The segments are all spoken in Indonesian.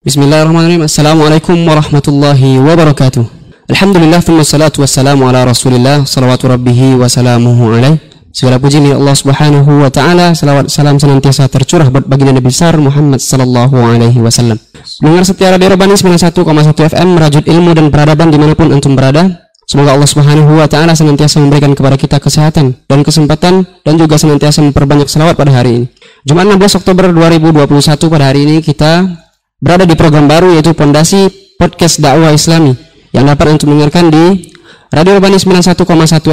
Bismillahirrahmanirrahim. Assalamualaikum warahmatullahi wabarakatuh. Alhamdulillah thumma salatu wassalamu ala Rasulillah salawatu rabbihi wa salamuhu alaih. Segala puji milik Allah Subhanahu wa taala, salawat salam senantiasa tercurah buat baginda Nabi besar Muhammad sallallahu alaihi wasallam. Dengar setia Radio Robani 91,1 FM merajut ilmu dan peradaban di mana pun antum berada. Semoga Allah Subhanahu wa taala senantiasa memberikan kepada kita kesehatan dan kesempatan dan juga senantiasa memperbanyak selawat pada hari ini. Jumat 16 Oktober 2021 pada hari ini kita berada di program baru yaitu Pondasi Podcast Dakwah Islami yang dapat untuk mendengarkan di Radio Urbani 91,1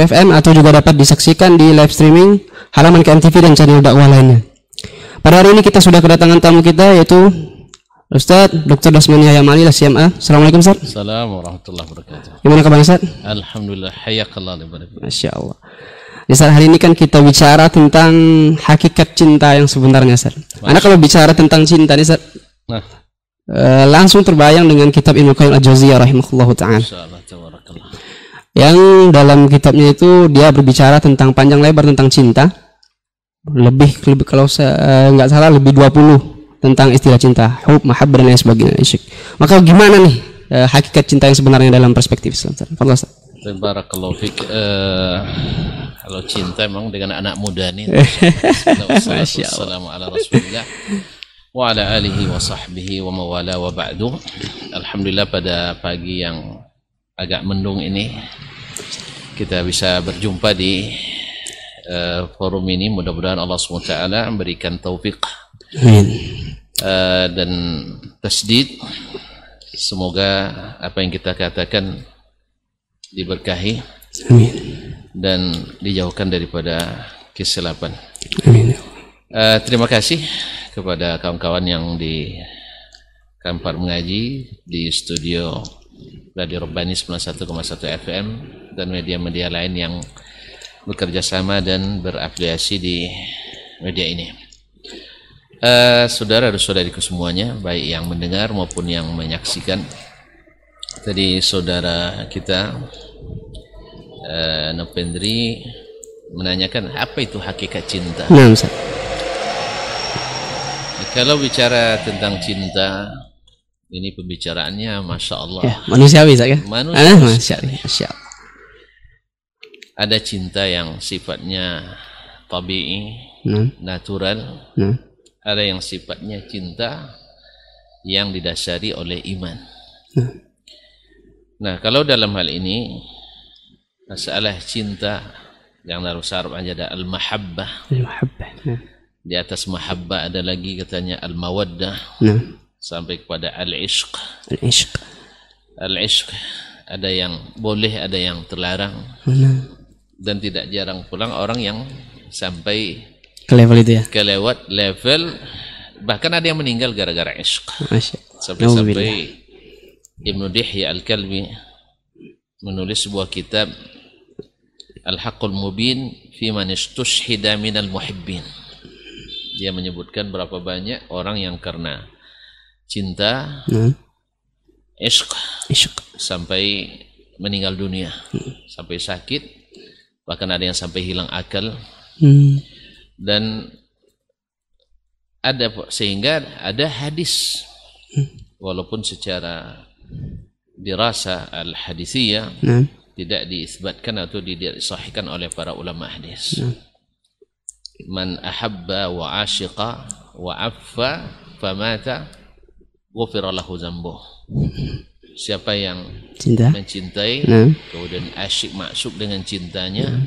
FM atau juga dapat disaksikan di live streaming halaman KMTV dan channel dakwah lainnya. Pada hari ini kita sudah kedatangan tamu kita yaitu Ustaz Dr. Dasman Yahya Mali CMA. Assalamualaikum Ustaz. Assalamualaikum warahmatullahi wabarakatuh. Gimana kabar Ustaz? Alhamdulillah hayakallah. Masya Allah. Ya, Ustaz, hari ini kan kita bicara tentang hakikat cinta yang sebenarnya Ustaz. Anak kalau bicara tentang cinta nih Ustaz, Nah, eh, langsung terbayang dengan kitab Ibnu Qayyim Al-Jauziyah rahimahullahu taala. Yang dalam kitabnya itu dia berbicara tentang panjang lebar tentang cinta. Lebih lebih kalau saya eh, nggak salah lebih 20 tentang istilah cinta, hub, mahabbah dan lain sebagainya. Isyik. Maka gimana nih eh, hakikat cinta yang sebenarnya dalam perspektif Islam? Ustaz. Tabarakallahu fik. Eh, kalau cinta memang dengan anak muda nih. Wassalamu ala Rasulillah wa ala alihi wa sahbihi wa mawala wa ba'du. Alhamdulillah pada pagi yang agak mendung ini kita bisa berjumpa di eh, forum ini. Mudah-mudahan Allah SWT memberikan taufik Amin. eh, dan tasdid. Semoga apa yang kita katakan diberkahi Amin. dan dijauhkan daripada kesilapan. Amin. Eh, terima kasih kepada kawan-kawan yang di Kampar Mengaji di studio Radio Rebani 91,1 FM dan media-media lain yang bekerja sama dan berafiliasi di media ini. Eh, saudara dan saudariku semuanya, baik yang mendengar maupun yang menyaksikan. Tadi saudara kita eh, Nopendri menanyakan apa itu hakikat cinta. Nah. Kalau bicara tentang cinta, ini pembicaraannya Masya Allah. Ya, manusiawi Ustaz kan? Manusiawi Ah, Masya Allah. Masya Allah. Ada cinta yang sifatnya tabii, Nah, natural. nah. Ada yang sifatnya cinta yang didasari oleh iman. Nah, kalau dalam hal ini, masalah cinta yang dalam Arab aja ada al-mahabbah. Al-mahabbah. Di atas mahabbah ada lagi katanya al-mawaddah. Nah, Sampai kepada al-ishq. al-ishq. Al-ishq ada yang boleh, ada yang terlarang Nah, dan tidak jarang pulang orang yang sampai ke level itu ya. kelewat level bahkan ada yang meninggal gara-gara ishq. Sampai-sampai Ibnu Dihya Al-Kalbi menulis sebuah kitab Al-Haqqul Mubin fi man istushhida minal muhibbin. Dia menyebutkan berapa banyak orang yang karena cinta, Nah, ishq ishq. sampai meninggal dunia, sampai sakit, bahkan ada yang sampai hilang akal. Hmm. dan ada sehingga ada hadis. Walaupun secara dirasa al hadisiyah Nah, tidak diisbatkan atau disahihkan oleh para ulama hadis. Man ahabba wa ashiqa wa affa famata ghufira lahu dzambuh. Siapa yang cinta. mencintai Nah, kemudian asyik masuk dengan cintanya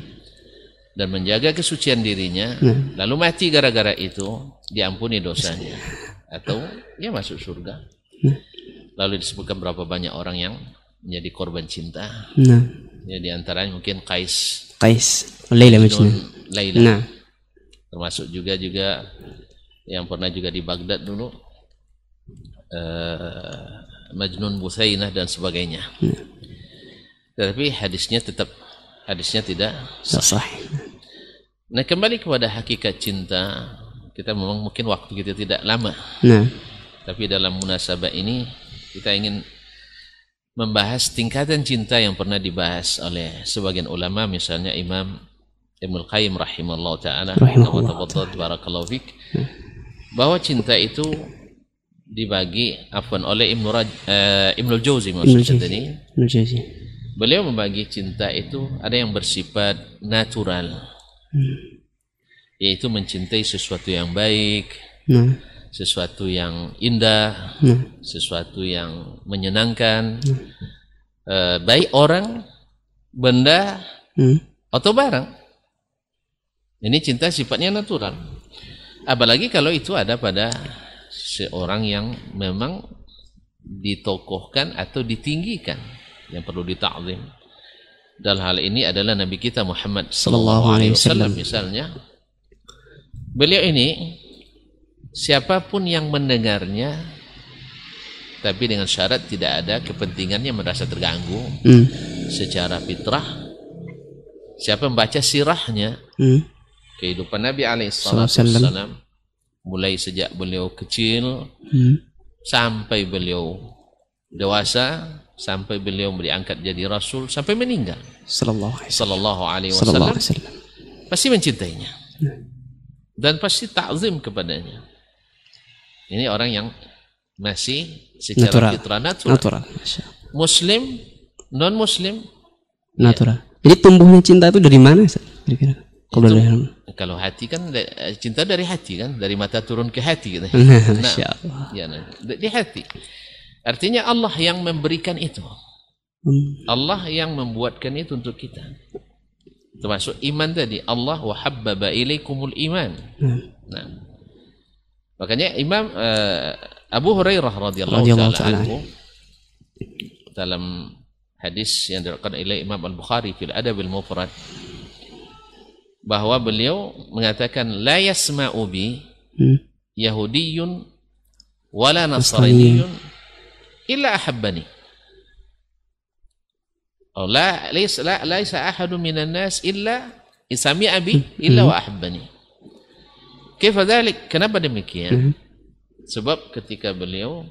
dan menjaga kesucian dirinya lalu mati gara-gara itu diampuni dosanya atau dia masuk surga lalu disebutkan berapa banyak orang yang menjadi korban cinta nah. ya di antaranya mungkin Qais Qais. Laila Majnun. Laila Nah, termasuk juga juga yang pernah juga di Baghdad dulu eh, Majnun Busainah dan sebagainya. Tapi hadisnya tetap hadisnya tidak sah. Nah kembali kepada hakikat cinta kita memang mungkin waktu kita tidak lama. Nah, tapi dalam munasabah ini kita ingin membahas tingkatan cinta yang pernah dibahas oleh sebagian ulama misalnya Imam Ibnu Qayyim rahimallahu taala. Rahimahullah barakallahu fik. Bahwa cinta itu dibagi afwan oleh Ibnu Raj, eh, Ibnu Jauzi Jauzi. Beliau membagi cinta itu ada yang bersifat natural, Hmm. yaitu mencintai sesuatu yang baik, Nah, sesuatu yang indah, nah, sesuatu yang menyenangkan, Eh, baik orang, benda, hmm. atau barang. Ini cinta sifatnya natural. Apalagi kalau itu ada pada seorang yang memang ditokohkan atau ditinggikan yang perlu ditakzim. Dalam hal ini adalah Nabi kita Muhammad sallallahu alaihi wasallam misalnya. Beliau ini siapa pun yang mendengarnya tapi dengan syarat tidak ada kepentingannya merasa terganggu Hmm. secara fitrah siapa membaca sirahnya Hmm. Kehidupan Nabi alaihissalam mulai sejak beliau kecil Hmm. sampai beliau dewasa sampai beliau diangkat jadi rasul sampai meninggal Sallallahu alaihi sallallahu alaihi wasallam pasti mencintainya dan pasti takzim kepadanya ini orang yang masih secara Natural. fitrah natural. Natural. Muslim non muslim Natural. Jadi tumbuhnya cinta itu dari mana? Kira-kira. Kalau dari kalau hati kan cinta dari hati kan dari mata turun ke hati gitu. Nah, Allah. Ya, nah, di di hati. Artinya Allah yang memberikan itu. Hmm. Allah yang membuatkan itu untuk kita. Termasuk iman tadi. Allah wa habbaba ilaikumul iman. Hmm. Nah. Makanya Imam eh, Abu Hurairah radhiyallahu taala dalam hadis yang diriwayatkan oleh Imam Al-Bukhari fil Adab al-Mufrad bahwa beliau mengatakan la yasma'u bi Hmm. Yahudiyun wala Nasraniyun. Illa ahabbani. Oh, la laysa la laysa ahadun minan nas illa isami'a bi illa wa ahabbani. Kaifa dhalik? Kenapa demikian? Hmm. Sebab ketika beliau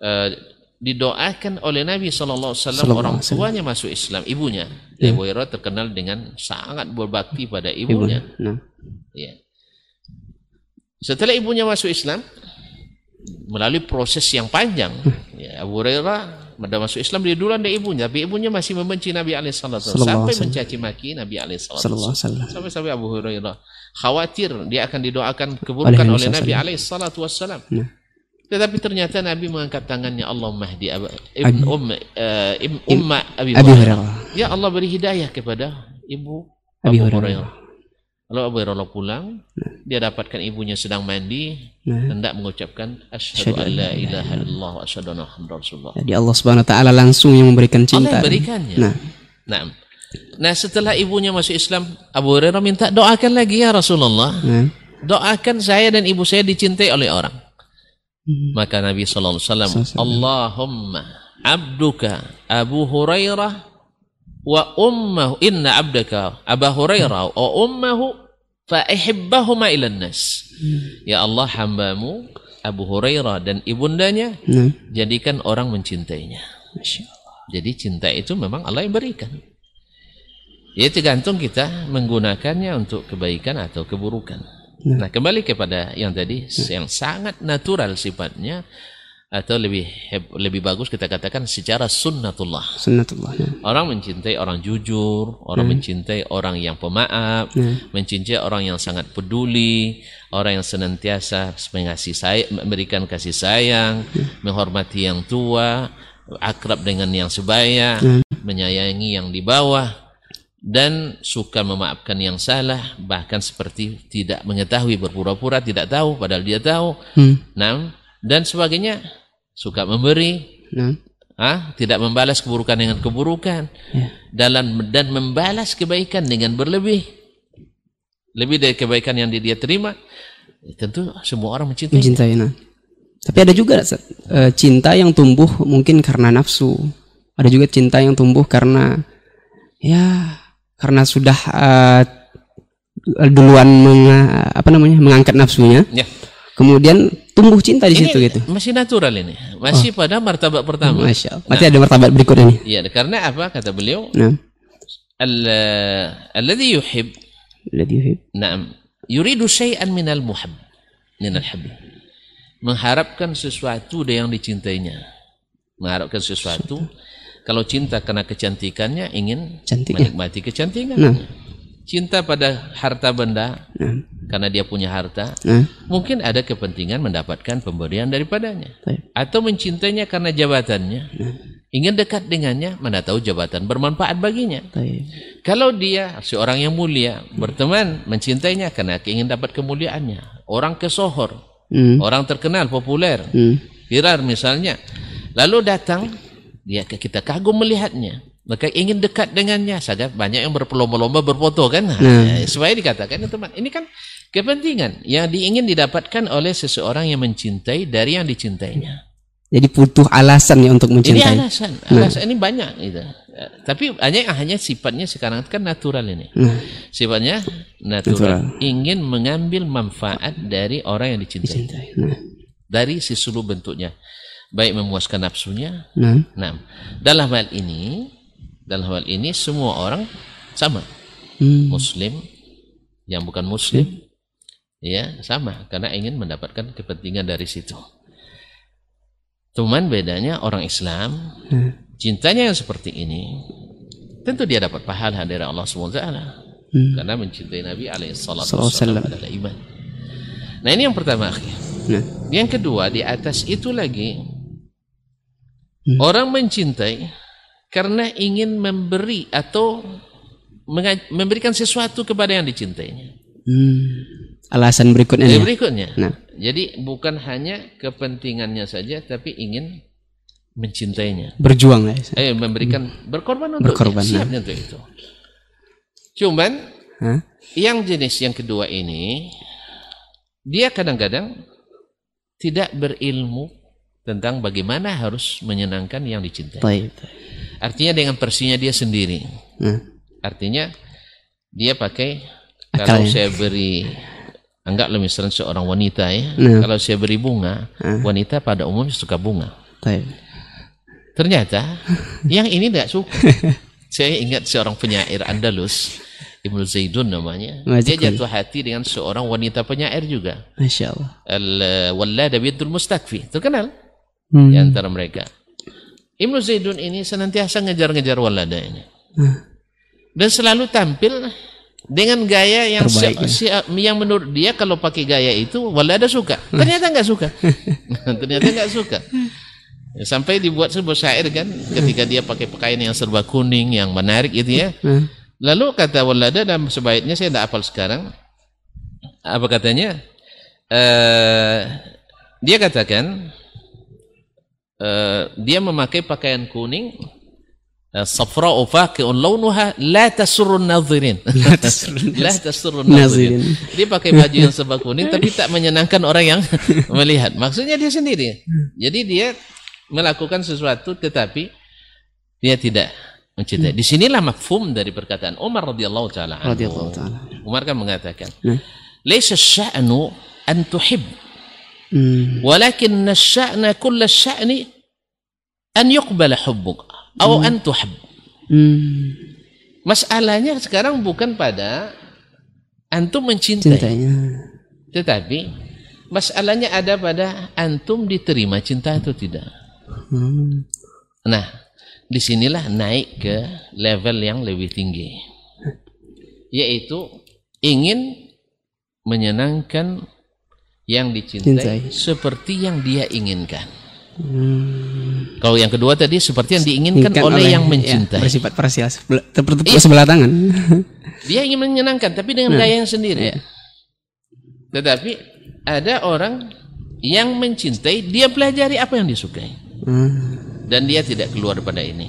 eh, didoakan oleh Nabi sallallahu alaihi wasallam orang tuanya masuk Islam, ibunya. Ya. Abu Hurairah terkenal dengan sangat berbakti pada Ibu. ibunya. Nah. Ya. Setelah ibunya masuk Islam, melalui proses yang panjang, ya, Abu Hurairah pada masuk Islam dia duluan dari ibunya, tapi ibunya masih membenci Nabi alaihi wasallam sampai mencaci maki Nabi alaihi wasallam. wasallam. Sampai-sampai Abu Hurairah khawatir dia akan didoakan keburukan Oleh Nabi SAW. alaihi wasallam. Nah. Tetapi ternyata Nabi mengangkat tangannya Allah Mahdi Ibn Abi- eh, Im- Umma Abi Abi Hurairah. Ya Allah beri hidayah kepada ibu Abi Abu Hurairah. Lalu Abu Hurairah pulang, dia dapatkan ibunya sedang mandi, Nah. hendak mengucapkan asyhadu an la la ilaha illallah wa asyhadu anna Muhammadar Rasulullah. Jadi Allah Subhanahu wa taala langsung yang memberikan Allah cinta. yang berikannya. Nah, Nah, nah setelah ibunya masuk Islam, Abu Hurairah minta doakan lagi ya Rasulullah. nah. Doakan saya dan ibu saya dicintai oleh orang. Hmm. Maka Nabi sallallahu alaihi wasallam, Allahumma abduka Abu Hurairah wa ummahu inna abdaka Abu Hurairah wa ummahu fa ihibbahuma ila nas. Ya Allah hambamu Abu Hurairah dan ibundanya Nah. jadikan orang mencintainya. Jadi cinta itu memang Allah yang berikan. Ya tergantung kita menggunakannya untuk kebaikan atau keburukan. Nah, kembali kepada yang tadi yang sangat natural sifatnya atau lebih lebih bagus kita katakan secara sunnatullah. Sunnatullah. Nah. Orang mencintai orang jujur, orang mencintai orang yang pemaaf, Nah. mencintai orang yang sangat peduli, orang yang senantiasa mengasih say memberikan kasih sayang, menghormati yang tua, akrab dengan yang sebaya, menyayangi yang di bawah dan suka memaafkan yang salah, bahkan seperti tidak mengetahui berpura-pura tidak tahu padahal dia tahu. Hmm. Nah, dan sebagainya suka memberi, Nah. ah, tidak membalas keburukan dengan keburukan Ya. dalam dan membalas kebaikan dengan berlebih lebih dari kebaikan yang dia terima tentu semua orang mencintai Mencintai. Nah. Tapi ada juga eh, cinta yang tumbuh mungkin karena nafsu. Ada juga cinta yang tumbuh karena ya karena sudah uh, duluan meng, apa namanya mengangkat nafsunya. Ya. Kemudian tumbuh cinta di ini situ gitu. Masih natural ini. Masih oh. pada martabat pertama. masih nah. ada martabat berikutnya ini Iya, karena apa kata beliau? Nah. Alladhi yuhib. Alladhi yuhib. Naam. Yuridu syai'an minal muhab. Minal habib. Mengharapkan sesuatu yang dicintainya. Mengharapkan sesuatu. Kalau cinta karena kecantikannya ingin Cantik ya. menikmati kecantikan. Nah. Cinta pada harta benda Nah. karena dia punya harta, Nah. mungkin ada kepentingan mendapatkan pemberian daripadanya. Baik. Atau mencintainya karena jabatannya. Ingin dekat dengannya, mana tahu jabatan bermanfaat baginya. Baik. Kalau dia seorang yang mulia, berteman, mencintainya karena ingin dapat kemuliaannya. Orang kesohor, Hmm. orang terkenal, populer, Hmm. viral misalnya. Lalu datang, dia kita kagum melihatnya. Maka ingin dekat dengannya saja banyak yang berlomba-lomba berfoto kan Nah. supaya dikatakan teman ini kan kepentingan yang diingin didapatkan oleh seseorang yang mencintai dari yang dicintainya Jadi butuh alasan ya untuk ini mencintai. alasan alasan ini banyak gitu Eh, tapi hanya hanya sifatnya sekarang kan natural ini Nah. sifatnya natural, Natural. ingin mengambil manfaat dari orang yang dicintai Cintai. Nah. dari seluruh bentuknya baik memuaskan nafsunya Nah. Nah, dalam hal ini, dalam hal ini semua orang sama, Hmm. Muslim yang bukan Muslim, ya sama, karena ingin mendapatkan kepentingan dari situ. Cuman bedanya orang Islam, Nah. cintanya yang seperti ini, tentu dia dapat pahala dari Allah SWT Hmm. karena mencintai Nabi Alaihissalam alaihi adalah iman. Nah ini yang pertama. akhi. Nah. Yang kedua di atas itu lagi Hmm. orang mencintai karena ingin memberi atau memberikan sesuatu kepada yang dicintainya. Hmm. Alasan berikutnya Jadi ya. berikutnya. Nah. Jadi bukan hanya kepentingannya saja tapi ingin mencintainya. Berjuang lah. ya. Eh memberikan berkorban untuk Berkorban, siap nah. untuk itu. Cuman Hah? yang jenis yang kedua ini dia kadang-kadang tidak berilmu tentang bagaimana harus menyenangkan yang dicintai. Baik. Artinya dengan versinya dia sendiri. Nah. Artinya dia pakai kalau Akalnya. saya beri anggaplah misalnya seorang wanita ya, Nah. kalau saya beri bunga, Ah. wanita pada umumnya suka bunga. Baik. Ternyata yang ini tidak suka. Saya ingat seorang penyair Andalus, Ibnu Zaidun namanya. Dia Majikul. jatuh hati dengan seorang wanita penyair juga. Masya Allah. Al-Wallada bintul Mustakfi. Terkenal Hmm. di antara mereka. Ibnu Zaidun ini senantiasa ngejar-ngejar Wallada ini. Ah. Dan selalu tampil dengan gaya yang Terbaik, ya. se- yang menurut dia kalau pakai gaya itu Wallada suka. Ternyata nggak suka. Ternyata nggak suka. Ya, Sampai dibuat sebuah syair kan ketika dia pakai pakaian yang serba kuning yang menarik gitu ya. Nah. Lalu kata Walada dalam sebaiknya saya tidak hafal sekarang. Apa katanya? Eh, dia katakan eh, dia memakai pakaian kuning eh, safra faqi'un launuha la tasurrun nadhirin. La tasurrun nadhirin. Nazirin. Dia pakai baju yang serba kuning tapi tak menyenangkan orang yang melihat. Maksudnya dia sendiri. Jadi dia melakukan sesuatu tetapi dia tidak mencintai. Di sinilah mafhum dari perkataan Umar radhiyallahu taala. Radhiyallahu taala. Umar kan mengatakan, Nah. "Laisa sya'nu an tuhib, Asy-sya'na kull asy-sya'ni an yuqbala hubbuk atau an tuhab." Hmm. Masalahnya sekarang bukan pada antum mencintai, Cintanya. tetapi masalahnya ada pada antum diterima cinta atau tidak. Hmm. Nah, di sinilah naik ke level yang lebih tinggi. Yaitu ingin menyenangkan yang dicintai Cintai. seperti yang dia inginkan. Hmm. Kalau yang kedua tadi seperti yang diinginkan Diinginkan oleh, yang ya, mencintai. bersifat parsial. Sebelah- Tertutup Iya. sebelah tangan. Dia ingin menyenangkan tapi dengan Nah, gaya yang sendiri. iya. Tetapi ada orang yang mencintai, dia pelajari apa yang disukai. Hmm. Dan dia tidak keluar daripada ini.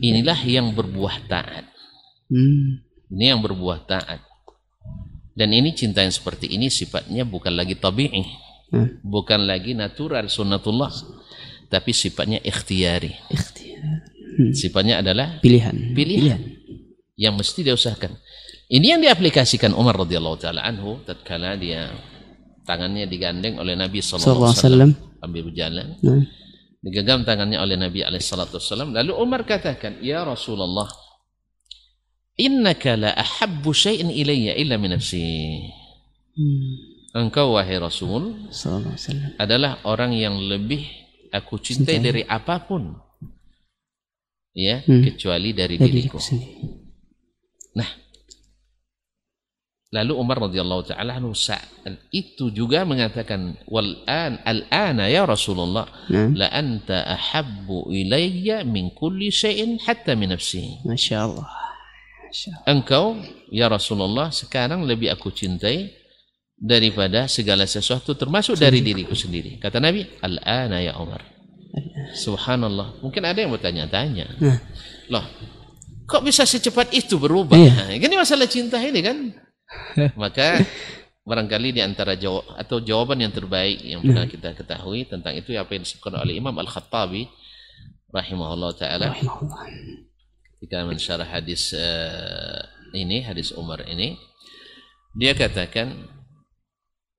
Inilah yang berbuah taat. Hmm. Ini yang berbuah taat. Dan ini cinta yang seperti ini sifatnya bukan lagi tabi'i. Hmm. Bukan lagi natural sunnatullah. Tapi sifatnya ikhtiari. Ikhtiar. Sifatnya adalah Pilihan. pilihan yang mesti dia usahakan. Ini yang diaplikasikan Umar radhiyallahu taala anhu tatkala dia tangannya digandeng oleh Nabi sallallahu alaihi wasallam ambil berjalan. Nah. Digenggam tangannya oleh Nabi alaihi salatu wasallam. Lalu Umar katakan, "Ya Rasulullah, innaka la ahabbu syai'in ilayya illa min nafsi." Hmm. engkau wahai Rasul Sallallahu alaihi wasallam. adalah orang yang lebih aku cintai Cintai. dari apa pun ya Hmm. kecuali dari Dari diriku sendiri. lalu Umar radhiyallahu taala anhu saat itu juga mengatakan wal an al ana ya Rasulullah Nah, la anta ahabbu ilayya min kulli syai'in hatta min nafsi Masya Allah. Masya Allah. Engkau ya Rasulullah sekarang lebih aku cintai daripada segala sesuatu termasuk dari diriku sendiri. Kata Nabi al ana ya Umar. Subhanallah. Mungkin ada yang bertanya-tanya Nah. loh kok bisa secepat itu berubah? Iya. Nah, ini masalah cinta ini kan? Maka barangkali di antara jawab atau jawaban yang terbaik yang pernah kita ketahui tentang itu apa yang disebutkan oleh Imam Al-Khattabi rahimahullah taala. Rahimahullah. Ketika mensyarah hadis eh, ini hadis Umar ini dia katakan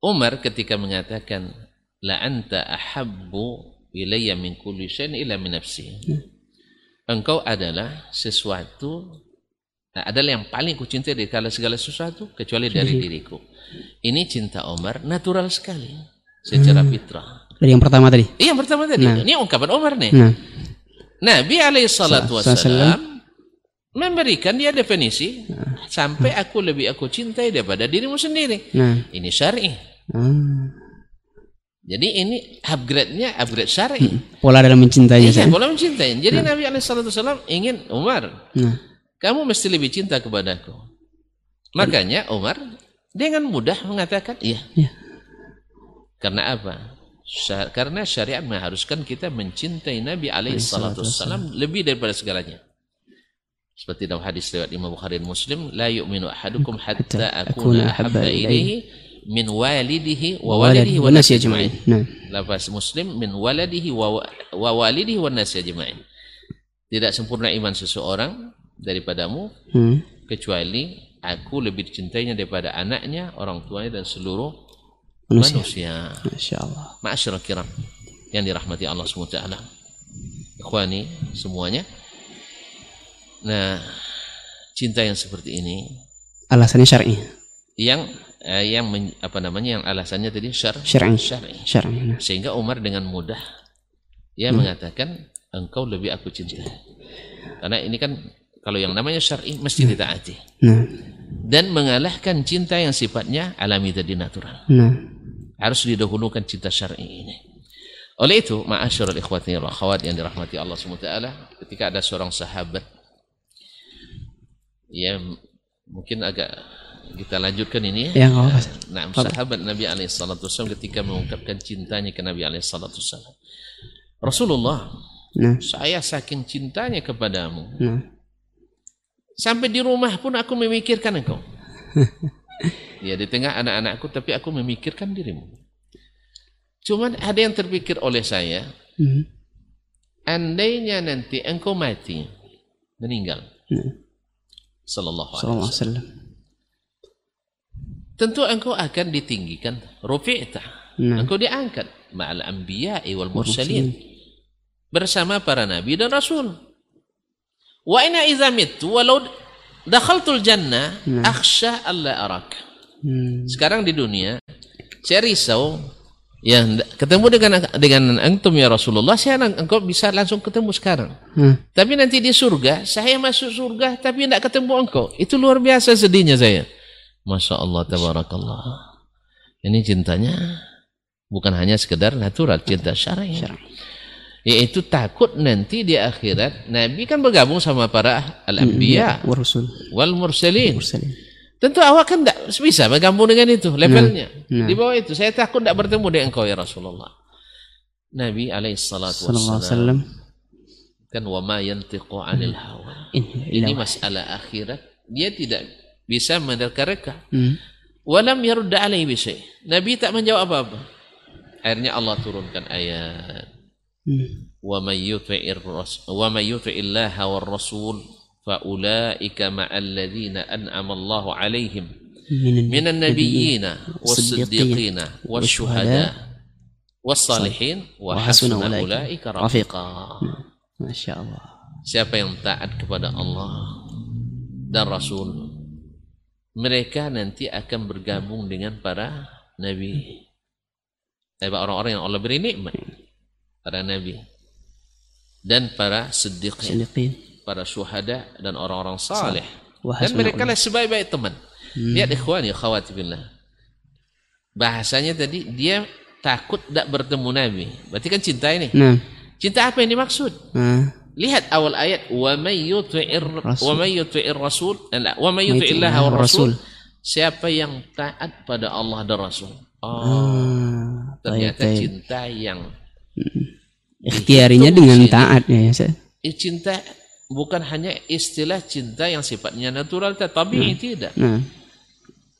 Umar ketika mengatakan la anta ahabbu ilayya min kulli syai'in illa min nafsi. Engkau adalah sesuatu nah, adalah yang paling kucintai dari kala segala sesuatu kecuali dari diriku. Ini cinta Umar natural sekali secara fitrah. Dari yang pertama tadi. iya yang pertama tadi. Nah. ini ungkapan Umar nih. Nah, Nabi alaihi salatu Sa- wassalam memberikan dia definisi sampai aku lebih aku cintai daripada dirimu sendiri. nah. Ini syar'i. Ah. Jadi ini upgrade-nya upgrade syar'i. Pola dalam mencintainya. Iya, boleh mencintai. Jadi Nabi alaihi salatu wassalam ingin Umar, Nah, kamu mesti lebih cinta kepadaku. Makanya Umar dengan mudah mengatakan iya. Iya. Karena apa? Syar- karena syariat mengharuskan kita mencintai Nabi alaihi salatu wassalam lebih daripada segalanya. Seperti dalam hadis riwayat Imam Bukhari dan Muslim, la yu'minu ahadukum hatta akuna ahabba ilaihi min walidihi wa walidihi wa nasi ajma'in. Nah, Lafaz Muslim min waladihi wa, wa walidihi wa nasi ajma'in. Tidak sempurna iman seseorang daripadamu hmm. kecuali aku lebih dicintainya daripada anaknya, orang tuanya dan seluruh Manusia. manusia. Masya Allah. Kiram yang dirahmati Allah SWT. Ikhwani semuanya. Nah, cinta yang seperti ini Alasannya syar'i. yang eh, yang men- apa namanya yang alasannya tadi syar Syar'i. syar'i. Syar'i. Nah. Sehingga Umar dengan mudah dia mengatakan engkau lebih aku cintai. Karena ini kan kalau yang namanya syar'i mesti ditaati Nah, dan mengalahkan cinta yang sifatnya alami tadi natural. nah. harus didahulukan cinta syar'i ini. Oleh itu, ma'asyiral ikhwati wal akhwat yang dirahmati Allah SWT, ketika ada seorang sahabat ya mungkin agak kita lanjutkan ini Ya, apa-apa. Nah, sahabat Nabi alaihi salatu ketika mengungkapkan cintanya ke Nabi alaihi salatu. Rasulullah, Nah, saya saking cintanya kepadamu, nah. sampai di rumah pun aku memikirkan engkau. ya di tengah anak-anakku tapi aku memikirkan dirimu. Cuman ada yang terpikir oleh saya, Hmm. andainya nanti engkau mati, meninggal. Nah. Sallallahu alaihi wasallam. Tentu engkau akan ditinggikan. Rufi'ta. Nah. Engkau diangkat. Ma'al anbiya'i wal mursalin. Bersama para nabi dan rasul. Wa ina idza mittu walau dakhaltul jannah akhsha alla arak. Hmm. Sekarang di dunia saya risau ya ketemu dengan dengan antum ya Rasulullah saya engkau bisa langsung ketemu sekarang. Nah, Tapi nanti di surga, saya masuk surga tapi tidak ketemu engkau. Itu luar biasa sedihnya saya. Masya Allah, tabarakallah. Ini cintanya bukan hanya sekedar natural, cinta syar'i. Yaitu takut nanti di akhirat, Nabi kan bergabung sama para al-anbiya Wa rasul. wal mursalin. Tentu awak kan tidak bisa bergabung dengan itu levelnya. Nah. Di bawah itu, saya takut tidak bertemu dengan engkau ya Rasulullah. Nabi alaihi salatu wasallam. kan wa ma yantiqu anil hawa. In Ini masalah akhirat. Dia tidak bisa menerka-reka. Hmm. Walam yarudda alaihi bisay. Nabi tak menjawab apa-apa. Akhirnya Allah turunkan ayat. Hmm. Wa may yuti'ir ras- wa may yuti'illaha war rasul fa ulaika ma'al ladzina an'ama Allahu alaihim Minan minan nabiyyina was-siddiqina والشهداء wasyuhada was-salihin wa hasuna ulaika rafiqa. Masya Allah. Siapa yang taat kepada Allah dan Rasul, mereka nanti akan bergabung dengan para nabi. Eh, orang-orang yang Allah beri nikmat. Para nabi. Dan para siddiqin. Para syuhada dan orang-orang saleh. Dan mereka lah sebaik-baik teman. Hmm. Lihat ikhwani akhwati billah. Bahasanya tadi dia takut tak bertemu Nabi. Berarti kan cinta ini. Nah. Cinta apa yang dimaksud? Nah. Lihat awal ayat wa may yuti'ir wa may yuti'ir rasul la, wa may May yuti'illah yuti'illah wa rasul. Siapa yang taat pada Allah dan Rasul. Oh, Ah, ternyata baik, cinta yang Ikhtiarinya Dihitung dengan di sini. taat ya, eh, cinta bukan hanya istilah cinta yang sifatnya natural tetapi tidak. Nah.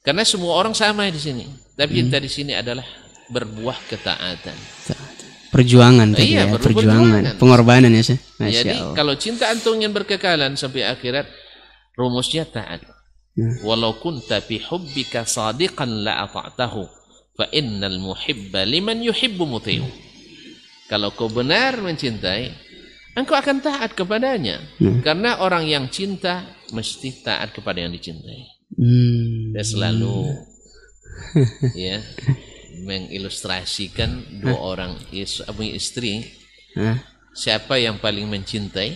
Karena semua orang sama di sini. Tapi Hmm. cinta di sini adalah berbuah ketaatan. taat. Perjuangan tadi Iya, ya, perjuangan, perjuangan. pengorbanan ya. Masya Jadi Allah. kalau cinta antum ingin berkekalan sampai akhirat, rumusnya taat. Hmm. Walau kunta fi hubbika sadiqan la ata'tahu fa innal muhibba liman yuhibbu muti'u. Kalau kau benar mencintai, engkau akan taat kepadanya. Hmm. Karena orang yang cinta mesti taat kepada yang dicintai. Hmm. Saya selalu ya mengilustrasikan dua orang punya istri Hah? siapa yang paling mencintai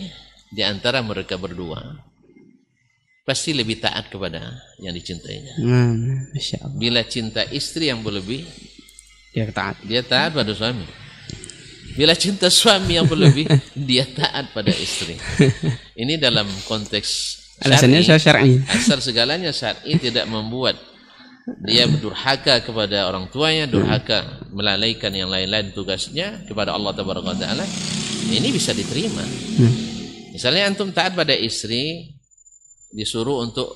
di antara mereka berdua pasti lebih taat kepada yang dicintainya. Nah, Allah. Bila cinta istri yang berlebih, Ya taat. dia taat pada suami. Bila cinta suami yang berlebih, dia taat pada istri. Ini dalam konteks Alasannya syar'i. syar'i. asal segalanya syar'i tidak membuat dia berdurhaka kepada orang tuanya, durhaka melalaikan yang lain-lain tugasnya kepada Allah Tabaraka taala. Ini bisa diterima. Hmm. Misalnya antum taat pada istri disuruh untuk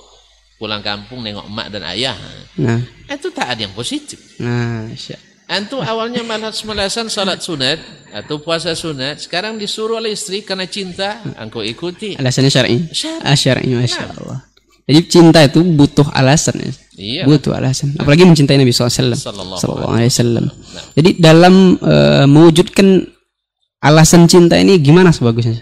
pulang kampung nengok emak dan ayah. Nah, Itu taat yang positif. nah, Masya Antum awalnya malas-malasan salat sunat atau puasa sunat, sekarang disuruh oleh istri karena cinta, engkau ikuti. Alasannya syar'i. Syar'i. Ah, syar'i, Masya Allah. Jadi cinta itu butuh alasan ya. Iya. Butuh alasan. Apalagi mencintai Nabi SAW. Sallallahu alaihi wasallam. Nah. Jadi dalam eh, mewujudkan alasan cinta ini gimana sebagusnya?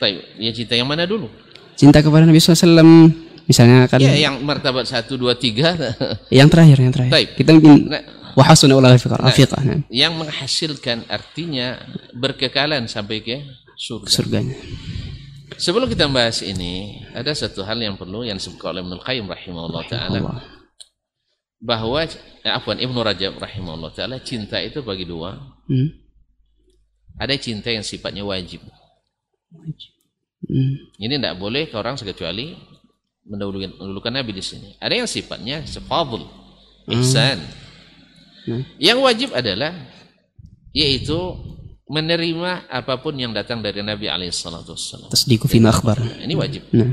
Baik, ya cinta yang mana dulu? Cinta kepada Nabi SAW misalnya kan Ya, yang martabat satu dua tiga. yang terakhir yang terakhir. Baik. Kita mungkin Nah, ulah fiqar afiqah nah, yang menghasilkan artinya berkekalan sampai ke surga. surganya. Sebelum kita bahas ini, ada satu hal yang perlu yang disebutkan oleh Ibnu Qayyim rahimahullah taala bahwa eh, afwan Ibnu Rajab rahimahullah taala cinta itu bagi dua. Hmm. Ada cinta yang sifatnya wajib. Hmm. Ini tidak boleh ke orang kecuali mendahulukan, mendahulukan Nabi di sini. Ada yang sifatnya sefadl, ihsan. Hmm. Yang wajib adalah yaitu menerima apa pun yang datang dari Nabi alaihissalatu wassalam. Tasdiqu fima akhbar. Ini wajib. Nah,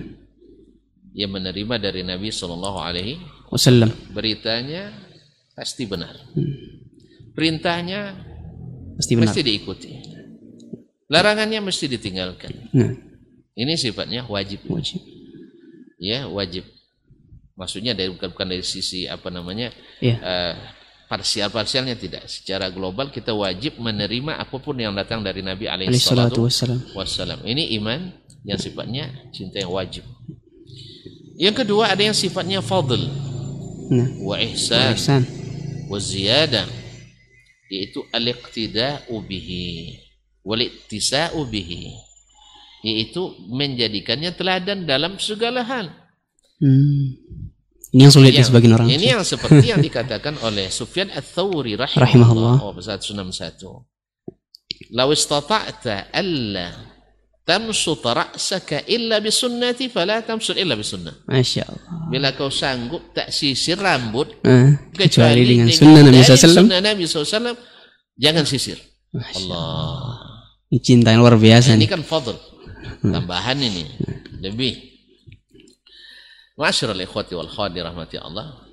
Ia menerima dari Nabi sallallahu alaihi wasallam. beritanya pasti benar. Perintahnya Pasti benar. mesti diikuti. Larangannya mesti ditinggalkan. Nah, Ini sifatnya wajib. wajib. Ya, wajib. Maksudnya dari bukan, bukan dari sisi apa namanya? Iya. eh, parsial-parsialnya tidak. Secara global kita wajib menerima apa pun yang datang dari Nabi alaihi Alaihi salatu salatu wassalam. Ini iman yang sifatnya cinta yang wajib. Yang kedua ada yang sifatnya fadl Nah, wa ihsan ihsan. wa ziyadah yaitu al-iqtida'u bihi wal iktisa'u bihi yaitu menjadikannya teladan dalam segala hal. Hmm. Ini yang sulit ya Yang- sebagian orang. Ini yang seperti yang dikatakan oleh Sufyan Ats-Tsauri Rahimahullah. oh, 61. Law istata'ta alla tamsut ra'saka illa bisunnati fala tamsut illa bisunnah. Masya Allah. Bila kau sanggup tak sisir rambut Ah, kecuali dengan dengan sunnah Nabi SAW. Sunnah Nabi SAW jangan sisir. Masya Allah. Ini cinta yang luar biasa Ini nih. kan fadl. Tambahan ini. Lebih. Masyarul ikhwati wal khawati rahmati Allah.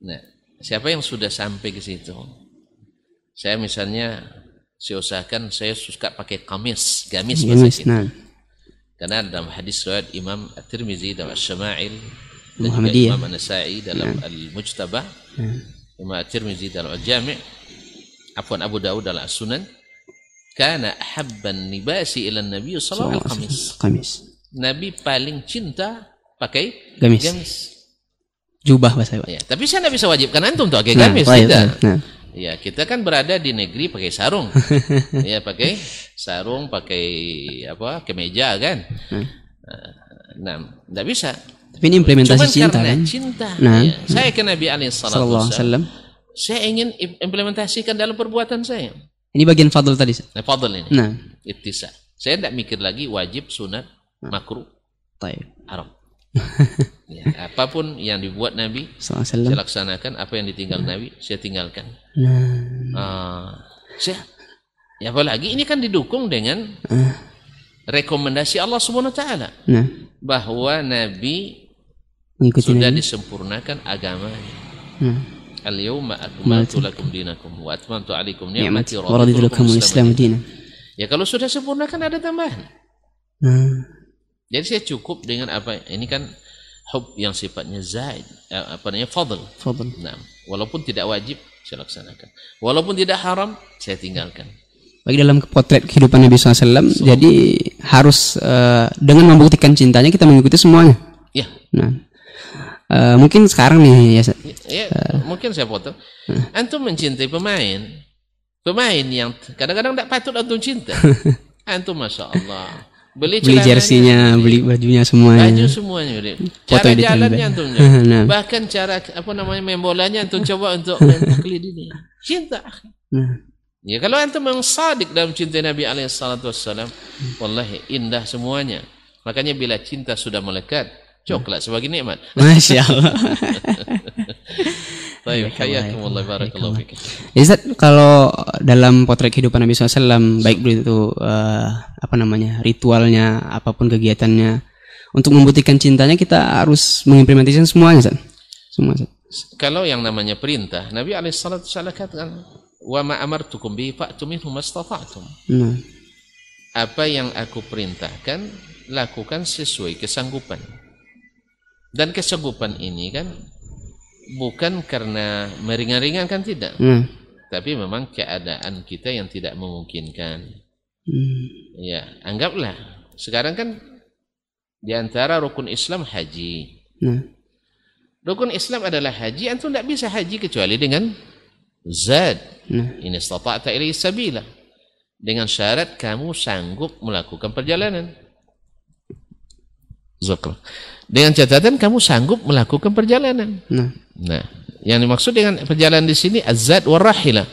Nah, siapa yang sudah sampai ke situ? Saya misalnya saya usahakan saya suka pakai kamis, gamis Gamis, nah. Karena dalam hadis riwayat Imam At-Tirmizi dalam Asy-Syama'il dan juga. Imam An-Nasa'i dalam Al-Mujtaba, Imam At-Tirmizi dalam Al-Jami', afwan Abu Dawud dalam As-Sunan, kana ahabban nibasi ila Nabi sallallahu alaihi wasallam Kamis. Nabi paling cinta pakai Gamis. gamis. Jubah bahasa Pak. Ya, tapi saya tidak bisa wajibkan antum untuk pakai Nah, gamis, baik, tidak. Nah. Ya, kita kan berada di negeri pakai sarung. ya, pakai sarung, pakai apa? kemeja kan. Nah, tidak bisa. Tapi ini implementasi Cuman cinta karena kan. cinta. Nah. ya. Saya ke Nabi alaihi wasallam. Saya ingin im- implementasikan dalam perbuatan saya. Ini bagian fadl tadi. Nah, fadl ini. Nah, Ittisa. Saya tidak mikir lagi wajib, sunat, makruh, baik. haram. ya, apa pun yang dibuat Nabi, saya laksanakan. Apa yang ditinggal Nabi, saya tinggalkan. Nah, Ah, saya, ya apalagi ini kan didukung dengan rekomendasi Allah Subhanahu Wa Taala nah, bahwa Nabi sudah Nabi. disempurnakan agamanya. Nah, Al-yawma akmaltu lakum dinakum wa atmamtu alaikum ni'mat ni'mati wa raditu lakum al-islam dinan. Ya kalau sudah sempurna kan ada tambahan. Nah, Jadi saya cukup dengan apa ini kan hub yang sifatnya zaid, eh, apa namanya fadl. fadl. Nah, walaupun tidak wajib saya laksanakan. Walaupun tidak haram saya tinggalkan. Bagi dalam potret kehidupan Nabi SAW, jadi harus eh, dengan membuktikan cintanya kita mengikuti semuanya. Ya, Nah, eh, mungkin sekarang nih ya, ya mungkin saya potong. Antum mencintai pemain, pemain yang kadang-kadang tidak patut antum cinta. Antum masya Allah beli, beli jersinya, beli bajunya baju semuanya. semuanya beli. Foto Cara yang jalannya antum Nah. bahkan cara apa namanya main bolanya antum coba untuk main ini. Cinta. Nah, Ya kalau antum memang sadik dalam cinta Nabi alaihi salatu wassalam, wallahi indah semuanya. Makanya bila cinta sudah melekat, coklat sebagai nikmat. Masya Allah. Baik, hayakumullah barakallahu fikum. Ustaz, kalau dalam potret kehidupan Nabi SAW, baik itu eh, apa namanya ritualnya, apa pun kegiatannya, untuk membuktikan cintanya kita harus mengimplementasikan semuanya, Ustaz. Semua, Ustaz. Kalau yang namanya perintah, Nabi wassalam katakan, "Wa ma amartukum bi fa'tu minhu mastata'tum." Nah, Apa yang aku perintahkan, lakukan sesuai kesanggupan. Dan kesanggupan ini kan bukan karena meringan-ringankan tidak, nah, tapi memang keadaan kita yang tidak memungkinkan. hmm, Ya, anggaplah sekarang kan di antara rukun Islam haji. nah, Rukun Islam adalah haji, antum tidak bisa haji kecuali dengan zad. nah, Ini istata'ta ilaihi sabila. Dengan syarat kamu sanggup melakukan perjalanan. Zakra. Dengan catatan kamu sanggup melakukan perjalanan. nah, Nah, yang dimaksud dengan perjalanan di sini azad warahila.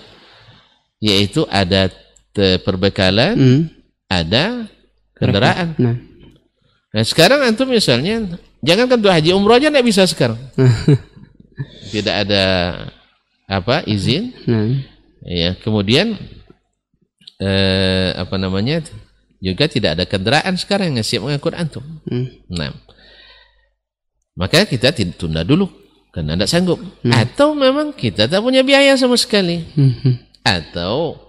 Yaitu ada perbekalan, hmm, ada kendaraan. nah, Nah, sekarang antum misalnya jangan kan haji umroh aja tidak bisa sekarang. Tidak ada apa izin nah, ya kemudian eh, apa namanya juga tidak ada kendaraan sekarang yang siap mengangkut antum hmm, nah maka kita tunda dulu karena tidak sanggup. Atau memang kita tak punya biaya sama sekali. Hmm, hmm, atau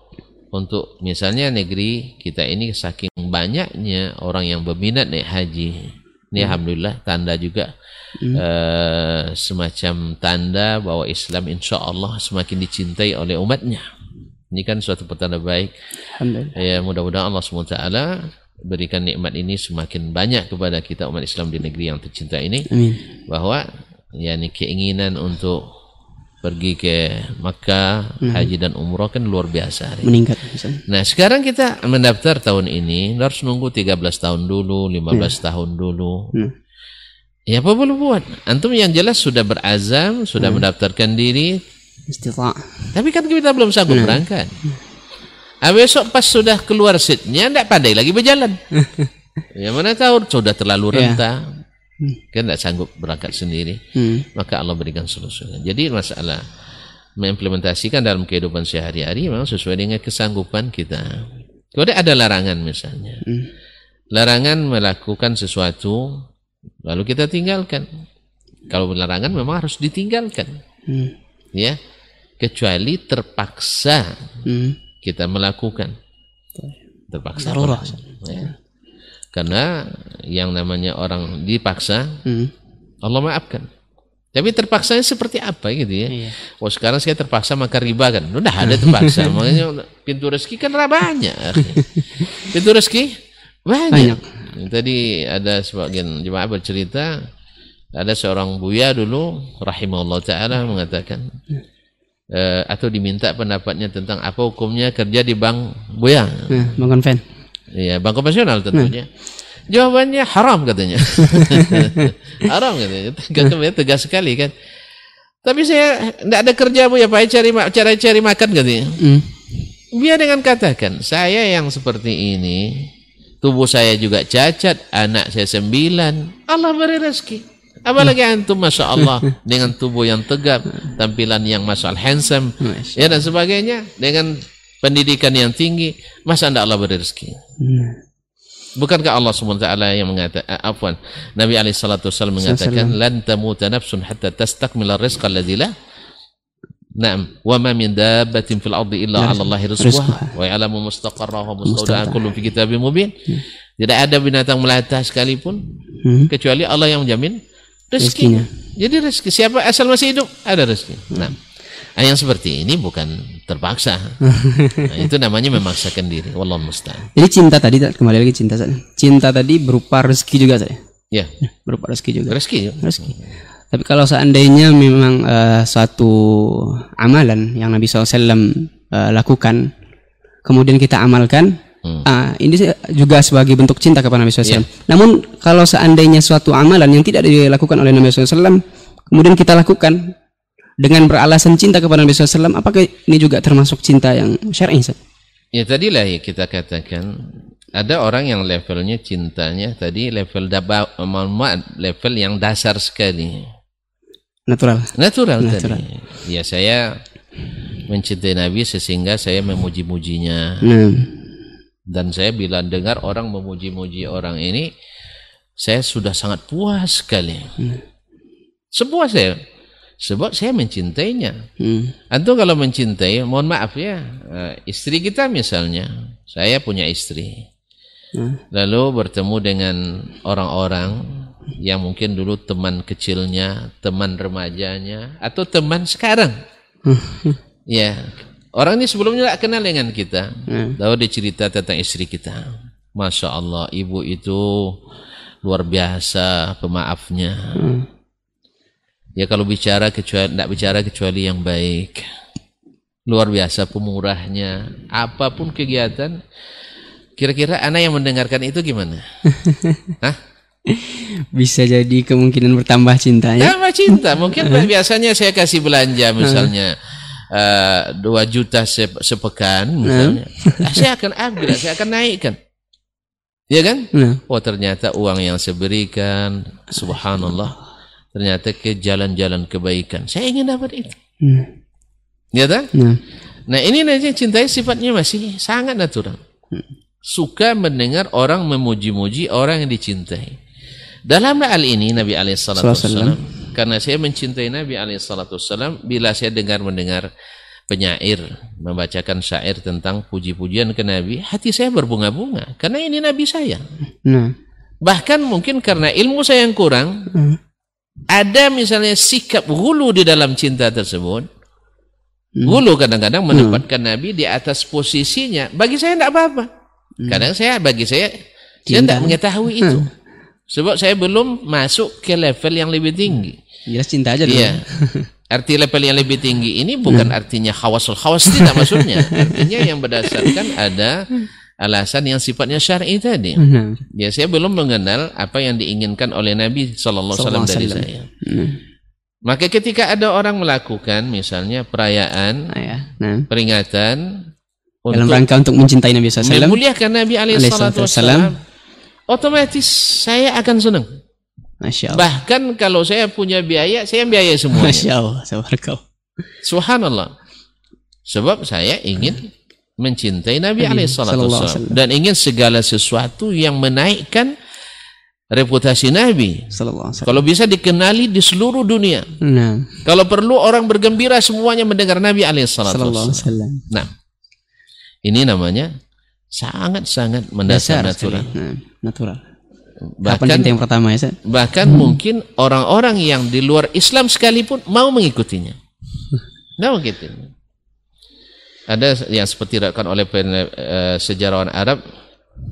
untuk misalnya negeri kita ini saking banyaknya orang yang berminat naik haji. Ini alhamdulillah tanda juga eh, semacam tanda bahwa Islam insya Allah semakin dicintai oleh umatnya. Ini kan suatu petanda baik. Alhamdulillah. ya mudah-mudahan Allah SWT berikan nikmat ini semakin banyak kepada kita umat Islam di negeri yang tercinta ini Amin. bahwa ya ini keinginan untuk pergi ke Makkah haji dan umroh kan luar biasa Meningkat. Nah sekarang kita mendaftar tahun ini harus nunggu 13 tahun dulu, 15 tahun dulu. Hmm. Ya apa boleh buat? Antum yang jelas sudah berazam, sudah mendaftarkan diri, Istita'. tapi kan kita belum sanggup berangkat. Ah, besok pas sudah keluar seatnya, tidak pandai lagi berjalan. ya mana tahu sudah terlalu Ya. rentah, kan tidak sanggup berangkat sendiri. Hmm, Maka Allah berikan solusinya. Jadi masalah mengimplementasikan dalam kehidupan sehari-hari memang sesuai dengan kesanggupan kita. Kalau ada larangan misalnya, hmm, larangan melakukan sesuatu lalu kita tinggalkan. Kalau larangan memang harus ditinggalkan, hmm, ya. Kecuali terpaksa hmm. Kita melakukan. Terpaksa. Ya. Karena yang namanya orang dipaksa, Hmm. Allah maafkan. Tapi terpaksanya seperti apa gitu ya? Iya. Oh sekarang saya terpaksa makan riba kan? Udah ada terpaksa. Makanya pintu rezeki kan banyak. Pintu rezeki banyak. Banyak. Tadi ada sebagian jemaah bercerita Ada seorang buya dulu rahimahullah taala mengatakan eh, atau diminta pendapatnya tentang apa hukumnya kerja di bank buya. Nah, Bang Konven. Iya, bank konvensional tentunya. Jawabannya haram katanya. haram katanya. Tegas, tegas sekali kan. Tapi saya tidak ada kerja bu ya Pak cari ma- cara cari makan katanya. Hmm. Biar dengan katakan saya yang seperti ini, tubuh saya juga cacat, anak saya sembilan, Allah beri rezeki. Apalagi antum masya Allah dengan tubuh yang tegap, tampilan yang masya Allah handsome, ya dan sebagainya, dengan pendidikan yang tinggi, masa anda Allah beri rezeki? Nah. Bukankah Allah SWT yang mengatakan, afwan, Nabi SAW mengatakan, lan tamuta nafsun hatta tastakmila rizqa alladhi lah. Naam, wa ma min dabbatin fil ardi illa 'ala Allahi rizquha wa ya'lamu mustaqarraha wa mustawda'aha kullun fi kitabim mubin. Tidak ada binatang melata sekalipun Hmm. kecuali Allah yang menjamin Rezekinya. Jadi rezeki siapa asal masih hidup ada rezeki. Nah, ah, yang seperti ini bukan terpaksa. Nah, itu namanya memaksakan diri. Wallahu musta'an. Jadi cinta tadi kembali lagi cinta saya. Cinta tadi berupa rezeki juga saya. Ya, Berupa rezeki juga. rezeki. Rezeki. Tapi kalau seandainya memang eh, suatu amalan yang Nabi SAW eh, lakukan, kemudian kita amalkan, Hmm. ah, ini juga sebagai bentuk cinta kepada Nabi SAW. Namun kalau seandainya suatu amalan yang tidak dilakukan oleh Nabi SAW, kemudian kita lakukan dengan beralasan cinta kepada Nabi SAW, apakah ini juga termasuk cinta yang syar'i? Ya tadilah ya kita katakan ada orang yang levelnya cintanya tadi level daba, level yang dasar sekali. Natural. Natural, Natural. tadi. Ya saya mencintai Nabi sehingga saya memuji-mujinya Nah, dan saya bila dengar orang memuji-muji orang ini saya sudah sangat puas sekali. Sepuas saya sebab saya mencintainya. hmm, Antum kalau mencintai, mohon maaf ya, eh, istri kita misalnya, saya punya istri. hmm, Lalu bertemu dengan orang-orang yang mungkin dulu teman kecilnya, teman remajanya, atau teman sekarang. Ya, orang ini sebelumnya tidak kenal dengan kita. hmm. Lalu dia cerita tentang istri kita. Masya Allah, ibu itu luar biasa pemaafnya. Ya kalau bicara kecuali tidak bicara kecuali yang baik. Luar biasa pemurahnya. Apa pun kegiatan, kira-kira anak yang mendengarkan itu gimana? Hah? bisa jadi kemungkinan bertambah cintanya. Tambah cinta. Mungkin biasanya saya kasih belanja misalnya eh, dua juta sep- sepekan misalnya. Ah, saya akan upgrade, saya akan naikkan. Ya kan? Nah, Oh ternyata uang yang saya berikan, subhanallah, ternyata ke jalan-jalan kebaikan. Saya ingin dapat itu. hmm, Ya kan? nah, Nah ini nanti cintai sifatnya masih sangat natural. Suka mendengar orang memuji-muji orang yang dicintai. Dalam hal ini Nabi Alaihissalam, karena saya mencintai Nabi Alaihissalam, bila saya dengar mendengar penyair membacakan syair tentang puji-pujian ke Nabi, hati saya berbunga-bunga karena ini Nabi saya. nah, Bahkan mungkin karena ilmu saya yang kurang, hmm, ada misalnya sikap hulu di dalam cinta tersebut. Hulu kadang-kadang menempatkan Nabi di atas posisinya. Bagi saya tidak apa-apa. Kadang saya, bagi saya, saya tidak mengetahui itu. Sebab saya belum masuk ke level yang lebih tinggi. Jelas cinta aja dulu. Iya. Arti level yang lebih tinggi ini bukan artinya khawasul khawas tidak maksudnya. Artinya yang berdasarkan ada alasan yang sifatnya syar'i tadi. Nah, Ya saya belum mengenal apa yang diinginkan oleh Nabi Sallallahu Alaihi Wasallam dari Sallallahu saya. nah, Maka ketika ada orang melakukan misalnya perayaan, nah, ya, nah. peringatan Dalam untuk rangka untuk mencintai Nabi SAW. memuliakan Nabi alaihi wassalam, otomatis saya akan senang. Masya Allah. Bahkan kalau saya punya biaya, saya biaya semuanya. Masya Allah. Subhanallah. Sebab saya ingin mencintai Nabi Nabi alaihi salatu sallallahu alaihi wassalam wasallam. dan ingin segala sesuatu yang menaikkan reputasi Nabi. Kalau bisa dikenali di seluruh dunia. Nah, Kalau perlu orang bergembira semuanya mendengar Nabi alaihi salatu sallallahu alaihi wassalam. wasallam. Nah, ini namanya sangat-sangat mendasar Dasar natural. Nah, natural. Bahkan yang pertama ya, bahkan mungkin orang-orang yang di luar Islam sekalipun mau mengikutinya. Nah begitu. Ada yang seperti dikatakan oleh pen- eh, sejarawan Arab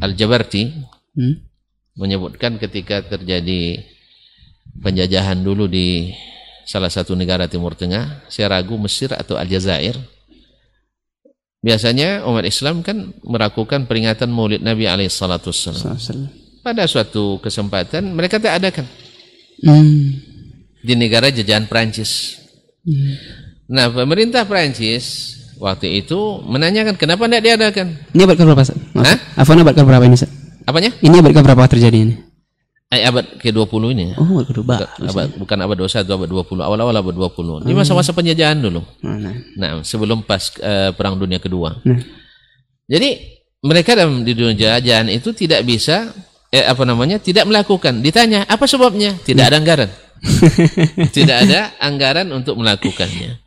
Al-Jabarti Hmm? menyebutkan ketika terjadi penjajahan dulu di salah satu negara Timur Tengah, saya ragu Mesir atau Aljazair. Biasanya umat Islam kan melakukan peringatan Maulid Nabi alaihissalatu wassalam. Pada suatu kesempatan mereka tak adakan Hmm. di negara jajahan Prancis. Hmm. Nah, pemerintah Prancis waktu itu menanyakan kenapa tidak diadakan. Ini abad ke berapa? Hah? Afwan abad ke berapa ini? Ustaz? Apanya? Ini abad ke berapa terjadi ini? Eh, abad ke-20 ini. ya. Oh, abad kedua. Bukan abad, bukan abad 21, abad 20. Awal-awal abad 20. Di masa-masa penjajahan dulu. Nah, nah. Nah, sebelum pas eh, Perang Dunia Kedua. Nah. Jadi mereka dalam di dunia jajahan itu tidak bisa eh, apa namanya tidak melakukan. Ditanya apa sebabnya? Tidak ada anggaran. tidak ada anggaran untuk melakukannya.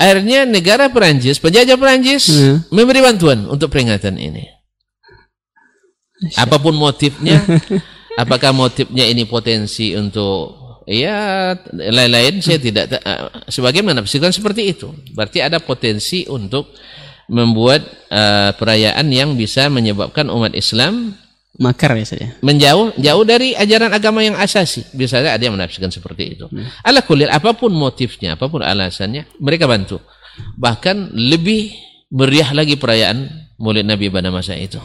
Akhirnya negara Perancis, penjajah Perancis Hmm. memberi bantuan untuk peringatan ini. Apa pun motifnya, apakah motifnya ini potensi untuk ya lain-lain saya tidak ta- eh, sebagai menafsirkan seperti itu. Berarti ada potensi untuk membuat eh, perayaan yang bisa menyebabkan umat Islam Makar ya saja. menjauh jauh dari ajaran agama yang asasi. Biasanya ada yang menafsirkan seperti itu. Ala kulir apa pun motifnya, apa pun alasannya, mereka bantu. Bahkan lebih meriah lagi perayaan Maulid Nabi pada masa itu.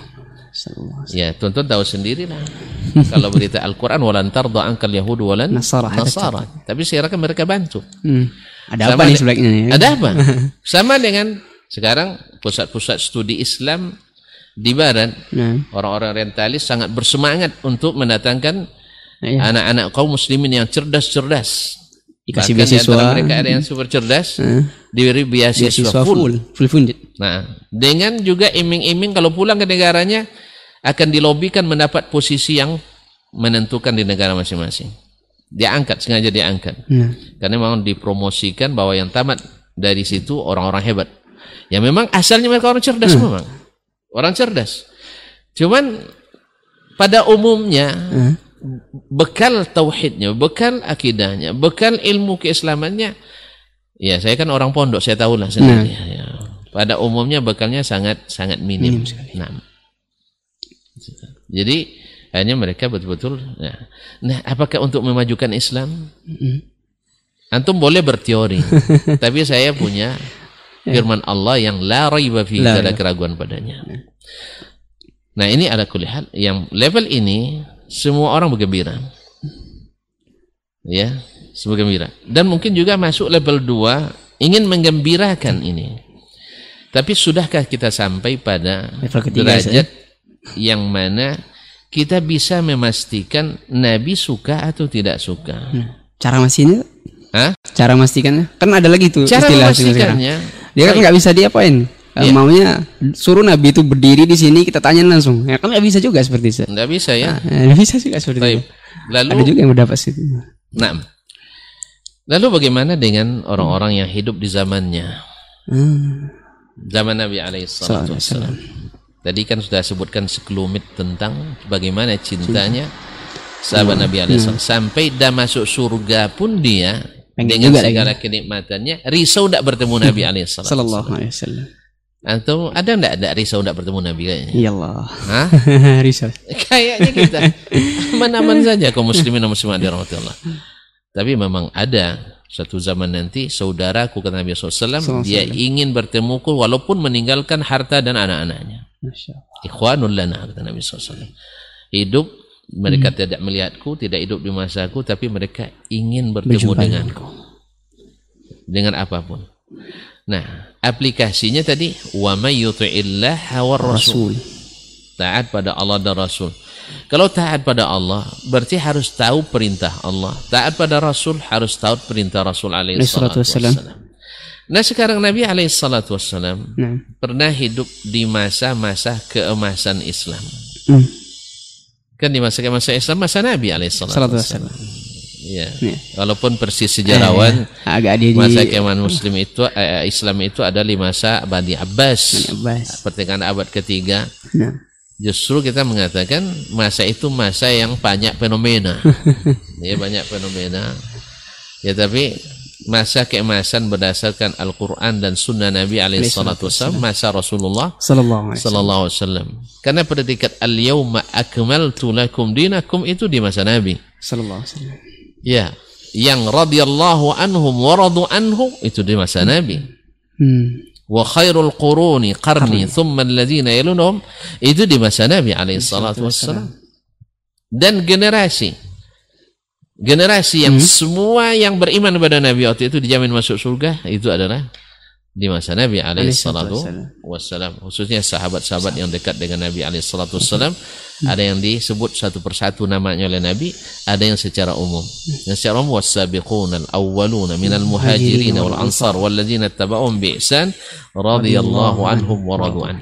Ya, tuan-tuan tahu sendiri lah. Kalau berita Al-Quran walan tarda ankal yahud walan Nasara, nasara. Tapi kira mereka bantu. Hmm. Ada Sama apa nih de- sebaliknya? ya? Ada apa? Sama dengan sekarang pusat-pusat studi Islam di barat, Nah, orang-orang orientalis sangat bersemangat untuk mendatangkan nah, ya. anak-anak kaum muslimin yang cerdas-cerdas. Dikasih Bahkan beasiswa. mereka ada yang super cerdas, Nah, diberi beasiswa, beasiswa full. full, full funded. Nah, dengan juga iming-iming kalau pulang ke negaranya akan dilobikan mendapat posisi yang menentukan di negara masing-masing. Diangkat, sengaja diangkat. Nah, Karena memang dipromosikan bahwa yang tamat dari situ orang-orang hebat. Ya memang asalnya mereka orang cerdas memang. Orang cerdas. Cuman pada umumnya nah, bekal tauhidnya, bekal akidahnya, bekal ilmu keislamannya ya saya kan orang pondok, saya tahulah sendiri. Ya. Pada umumnya bekalnya sangat sangat minim. Minim sekali. Nah. Jadi hanya mereka betul-betul ya. Nah, apakah untuk memajukan Islam? mm, Antum boleh berteori, tapi saya punya firman Allah yang la raiba fi tidak ada keraguan padanya. Nah, ini ada kulihat yang level ini semua orang bergembira. Ya, semua gembira. Dan mungkin juga masuk level 2 ingin menggembirakan ini. Tapi sudahkah kita sampai pada Level ketiga, derajat yang mana kita bisa memastikan Nabi suka atau tidak suka? nah. Cara masihinnya? Hah? Cara memastikannya? Kan ada lagi tuh Cara istilah memastikannya Dia kan nggak bisa diapain. Eh, Maunya suruh Nabi itu berdiri di sini kita tanya langsung. Ya kan nggak bisa juga seperti itu. Nggak bisa ya. Nah, nggak bisa juga seperti Baik. itu. Lalu, Ada juga yang mendapat situ. nah, lalu bagaimana dengan orang-orang yang hidup di zamannya? Hmm. Zaman Nabi alaihissalatu Sallallahu alaihi wassalam. Tadi kan sudah sebutkan sekelumit tentang bagaimana cintanya sahabat Nabi alaihissalam. Sampai dah masuk surga pun dia Pengen dengan juga segala kenikmatannya risau tidak bertemu Nabi alaihissalam. Sallallahu alaihi wasallam. Atau ada enggak ada risau tidak bertemu Nabi kayaknya? Ya Allah. Hah? Risau. Kayaknya kita aman-aman saja kaum muslimin dan muslimat Allah. Tapi memang ada satu zaman nanti saudaraku kata Nabi SAW dia ingin bertemuku walaupun meninggalkan harta dan anak-anaknya. Ikhwanul lana kata Nabi SAW. Hidup mereka tidak melihatku, tidak hidup di masaku, tapi mereka ingin bertemu Berjumpa denganku. Dengan apa pun. Nah, aplikasinya tadi wa may yuti'illah war rasul. Taat pada Allah dan Rasul. Kalau taat pada Allah, berarti harus tahu perintah Allah. Taat pada Rasul harus tahu perintah Rasul alaihi wassalam. Nah, sekarang Nabi alaihi salatu wassalam Nah. pernah hidup di masa-masa keemasan Islam. Hmm. Kan di masa-masa Islam masa Nabi alaihi salatu Salatu wassalam. wassalam. Ya. Ya. Walaupun persis sejarawan Agak ada di masa keemasan Muslim itu eh, Islam itu ada di masa Bani Abbas. Abbas. Pertengahan abad ketiga. Nah. Justru kita mengatakan masa itu masa yang banyak fenomena. ya banyak fenomena. Ya tapi masa keemasan berdasarkan Al-Quran dan Sunnah Nabi alaihi salatu wasallam masa Rasulullah Sallallahu alaihi wasallam. Karena predikat al-yauma akmaltu lakum dinakum itu di masa Nabi. Sallallahu alaihi wasallam. Ya, yang radhiyallahu anhum wa radu anhu itu di masa Nabi. Hmm. Wa khairul quruni qarni thumma alladhina yalunhum itu di masa Nabi alaihi salatu wassalam. Dan generasi generasi yang semua yang beriman kepada Nabi waktu itu dijamin masuk surga itu adalah di masa Nabi alaihi salatu wassalam. khususnya sahabat-sahabat yang dekat dengan Nabi alaihi salatu wassalam. Ada yang disebut satu persatu namanya oleh Nabi ada yang secara umum. Yang secara umum wasabiqun al-awwaluna minal muhajirin wal ansar walladzina tabauhum bi ihsan radhiyallahu anhum wa radu an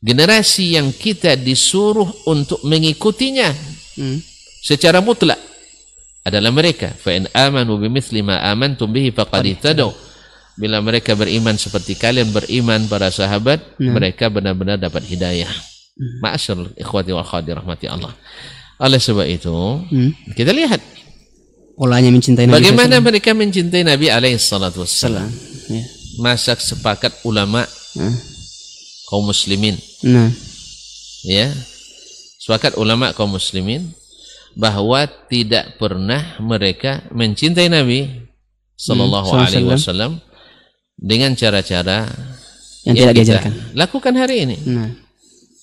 generasi yang kita disuruh untuk mengikutinya Hmm. secara mutlak adalah mereka. Fa in amanu bimithli ma amantum bihi faqad ihtadaw. bila mereka beriman seperti kalian beriman para sahabat mereka benar-benar dapat hidayah. Ma'asyar ikhwati wa akhwati rahmati Allah. Oleh sebab itu Hmm. kita lihat Polanya mencintai Nabi bagaimana mereka mencintai Nabi alaihi salatu wassalam. Ya. masa sepakat ulama Hmm. kaum muslimin. Nah, ya. Sepakat ulama kaum muslimin bahwa tidak pernah mereka mencintai Nabi sallallahu Hmm, alaihi wasallam dengan cara-cara yang tidak kita diajarkan. lakukan hari ini Nah,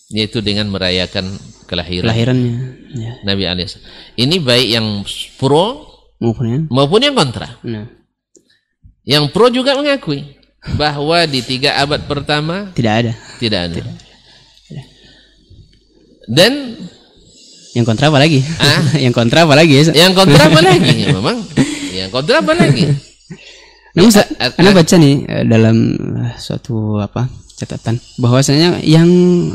yaitu dengan merayakan kelahiran kelahirannya ya. Nabi alaihi. Ini baik yang pro maupun yang maupun yang kontra. nah, Yang pro juga mengakui bahwa di tiga abad pertama tidak ada. tidak ada. Dan Yang kontra apa lagi? Ah? yang kontra apa lagi ya? yang kontra apa lagi? Ya, memang yang kontra apa lagi? Namun sa- a- a- Anda baca nih eh, dalam eh, suatu apa catatan bahwasanya yang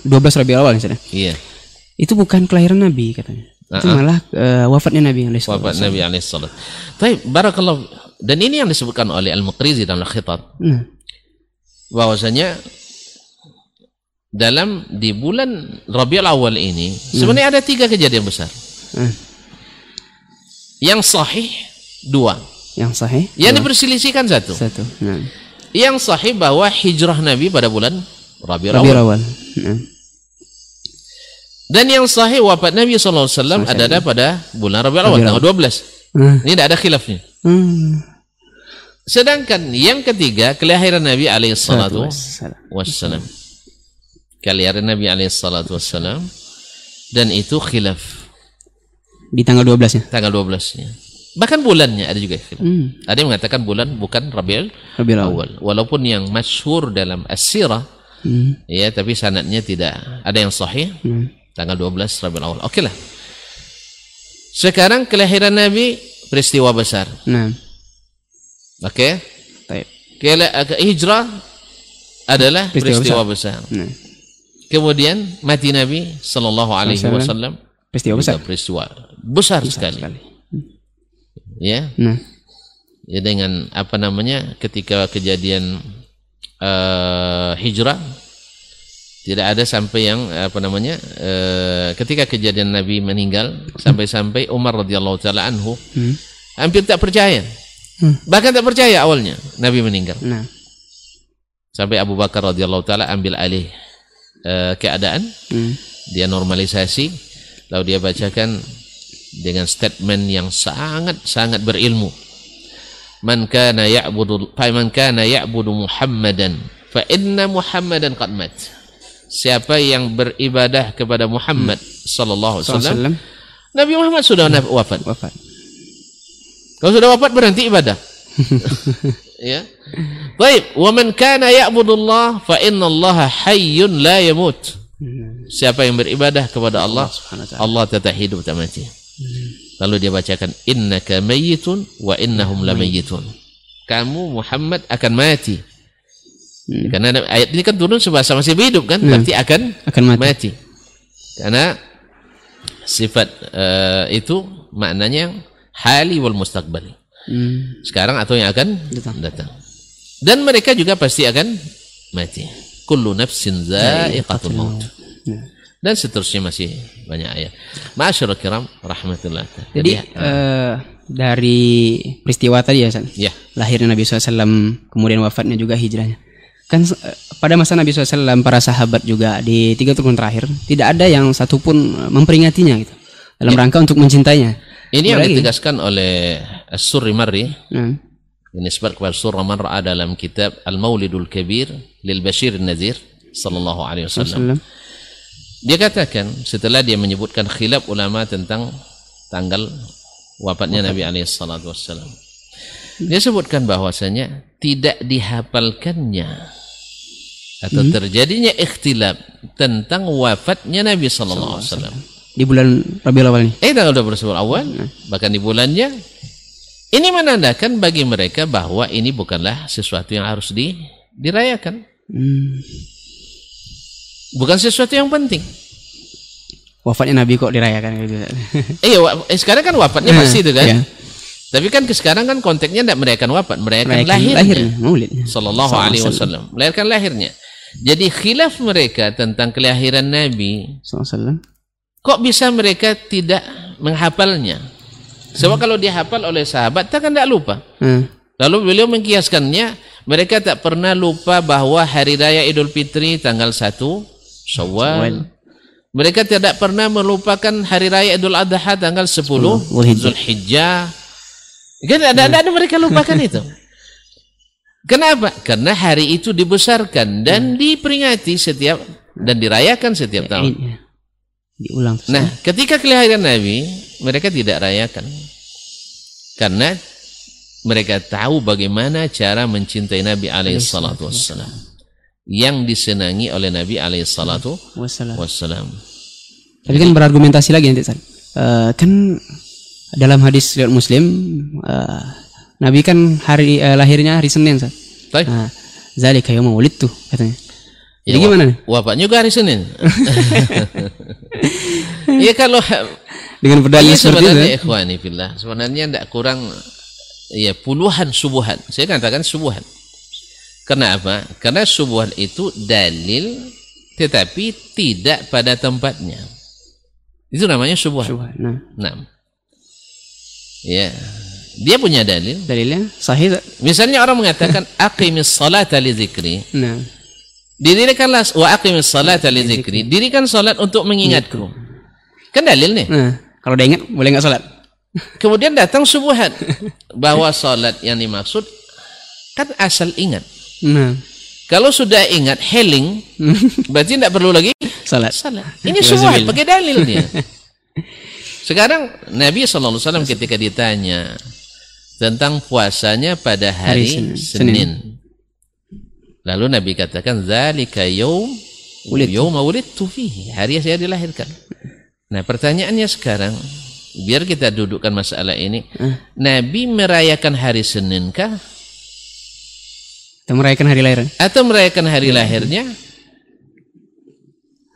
12 Rabiul Awal misalnya Iya. itu bukan kelahiran Nabi katanya. Itu Uh-uh. malah eh, wafatnya Nabi alaihi salatu Wafat Nabi alaihi salam. Baik, barakallah. Dan ini yang disebutkan oleh Al-Muqrizi dalam khitab Nah, bahwasanya dalam di bulan Rabiul Awal ini sebenarnya ada tiga kejadian besar. eh, Yang sahih dua, yang sahih yang diperselisihkan satu. satu. Nah, Yang sahih bahwa hijrah Nabi pada bulan Rabiul Rabiul Awal. Awal. Nah, Dan yang sahih wafat Nabi SAW adalah pada bulan Rabiul Awal tanggal 12. nah, Ini tidak ada khilafnya. hmm, Sedangkan yang ketiga kelahiran Nabi alaihi salatu wassalam. Kelahiran Nabi alaihi salatu wassalam dan itu khilaf Di tanggal 12 nya. tanggal 12-nya. Bahkan bulannya ada juga khilaf. Hmm, Ada yang mengatakan bulan bukan Rabiul Rabiul Awal. Awal. Walaupun yang masyhur dalam as-sirah Hmm, ya tapi sanadnya tidak ada yang sahih hmm, tanggal 12 Rabiul Awal. Oke lah. Sekarang kelahiran Nabi peristiwa besar. Nah, Oke. eh, hijrah adalah Peristiwa peristiwa, besar. Nah, Kemudian mati Nabi Sallallahu Alaihi Wasallam. Wasallam peristiwa besar. peristiwa besar, sekali. sekali. Ya, Nah, ya dengan apa namanya ketika kejadian eh, hijrah tidak ada sampai yang apa namanya eh, ketika kejadian Nabi meninggal sampai-sampai Umar radhiyallahu taala anhu hmm, hampir tak percaya. Hmm. Bahkan tak percaya awalnya Nabi meninggal. nah, Sampai Abu Bakar radhiyallahu taala ambil alih eh, keadaan, hmm, dia normalisasi, lalu dia bacakan dengan statement yang sangat sangat berilmu. Man kana ya'budu fa man kana ya'budu Muhammadan fa inna Muhammadan qad mat. Siapa yang beribadah kepada Muhammad sallallahu alaihi wasallam, Nabi Muhammad sudah wafat. wafat. Kalau sudah wafat berhenti ibadah. ya. Baik, wa man kana ya'budullah fa inna Allah hayyun la yamut. Hmm, Siapa yang beribadah kepada Allah. Allah tetap hidup tak mati. Lalu dia bacakan innaka mayyitun wa innahum lamayyitun. Kamu Muhammad akan mati. Hmm. Karena ayat ini kan turun sebahasa masih hidup kan, berarti akan Akan mati. mati. Karena sifat eh, itu maknanya hali wal mustaqbali. Hmm, Sekarang atau yang akan Datang. datang. Dan mereka juga pasti akan mati. Kullu nafsin za'iqatul maut. nah. Dan seterusnya masih banyak ayat. Ma'asyiral kiram rahmatullah. Jadi eh, dari peristiwa tadi ya, San, ya, lahirnya Nabi SAW, kemudian wafatnya juga hijrahnya. Kan eh, pada masa Nabi SAW, para sahabat juga di tiga tahun terakhir, tidak ada yang satupun memperingatinya gitu. Dalam rangka untuk mencintainya. Ini yang ditegaskan oleh As-Surri Marri Nah. ini sebab kepada surah Marra dalam kitab Al-Maulidul Kabir lil Bashir Nazir sallallahu alaihi wasallam. Dia katakan setelah dia menyebutkan khilaf ulama tentang tanggal wafatnya Nabi alaihi salatu wasallam. Dia sebutkan bahwasanya tidak dihafalkannya atau terjadinya ikhtilaf tentang wafatnya Nabi sallallahu alaihi wasallam. Di bulan Rabiul Awal ini. Eh tanggal 21 awal bahkan di bulannya ini menandakan bagi mereka bahwa ini bukanlah sesuatu yang harus di, dirayakan. Hmm. Bukan sesuatu yang penting. Wafatnya Nabi kok dirayakan gitu. Eh, wa- eh sekarang kan wafatnya pasti itu kan. Iya. Tapi kan ke sekarang kan konteksnya tidak merayakan wafat, merayakan Merayakan lahirnya. lahirnya, maulid. Sallallahu alaihi wasallam. Merayakan lahirnya. Jadi khilaf mereka tentang kelahiran Nabi, Sallallahu kok bisa mereka tidak menghafalnya? Sebab kalau dihafal oleh sahabat, takkan tidak lupa. Nah. Lalu beliau mengkiaskannya, mereka tak pernah lupa bahwa hari raya Idul Fitri tanggal 1 Syawal. Mereka tidak pernah melupakan hari raya Idul Adha tanggal 10 Zulhijjah. Zulhijjah. Kan ada, ada, ada mereka lupakan itu. Kenapa? Karena hari itu dibesarkan dan diperingati setiap dan dirayakan setiap tahun. Diulang terus. Nah, ketika kelahiran Nabi, mereka tidak rayakan. Karena mereka tahu bagaimana cara mencintai Nabi alaihi salatu wassalam. Yang disenangi oleh Nabi alaihi salatu Wassalam. Tapi kan berargumentasi lagi nanti. Eh, kan dalam hadis riwayat Muslim eh, Nabi kan hari eh, lahirnya hari Senin San. Baik. Nah, zalika yauma wulidtu katanya. Jadi Ya, gimana nih? Wafat juga hari Senin. ya kalau Dengan berdalil Iya seperti itu. sebenarnya ikhwani fillah sebenarnya tidak kurang ya puluhan subuhan. Saya katakan subuhan. Karena apa? Karena subuhan itu dalil tetapi tidak pada tempatnya. Itu namanya subuhan. Subhan. Nah, Nah. Ya. Dia punya dalil. dalilnya sahih? Misalnya orang mengatakan aqimis salata li zikri. Nah, Dirikanlah wa aqimis salata li zikri. Dirikan salat untuk mengingatku. Kan dalil nih. nah kalau udah ingat boleh nggak sholat? Kemudian datang subuhan bahwa salat yang dimaksud kan asal ingat. Nah, Kalau sudah ingat heling, berarti tidak perlu lagi sholat. salat. Ini subuhan pakai dalil dia. Sekarang Nabi SAW ketika ditanya tentang puasanya pada hari, Hari Senin. Senin. Lalu Nabi katakan zalika yaum yauma wulidtu fihi. Hari saya dilahirkan. Nah, pertanyaannya sekarang biar kita dudukkan masalah ini. Nabi merayakan hari Senin kah Kita merayakan hari lahir. atau merayakan hari lahirnya?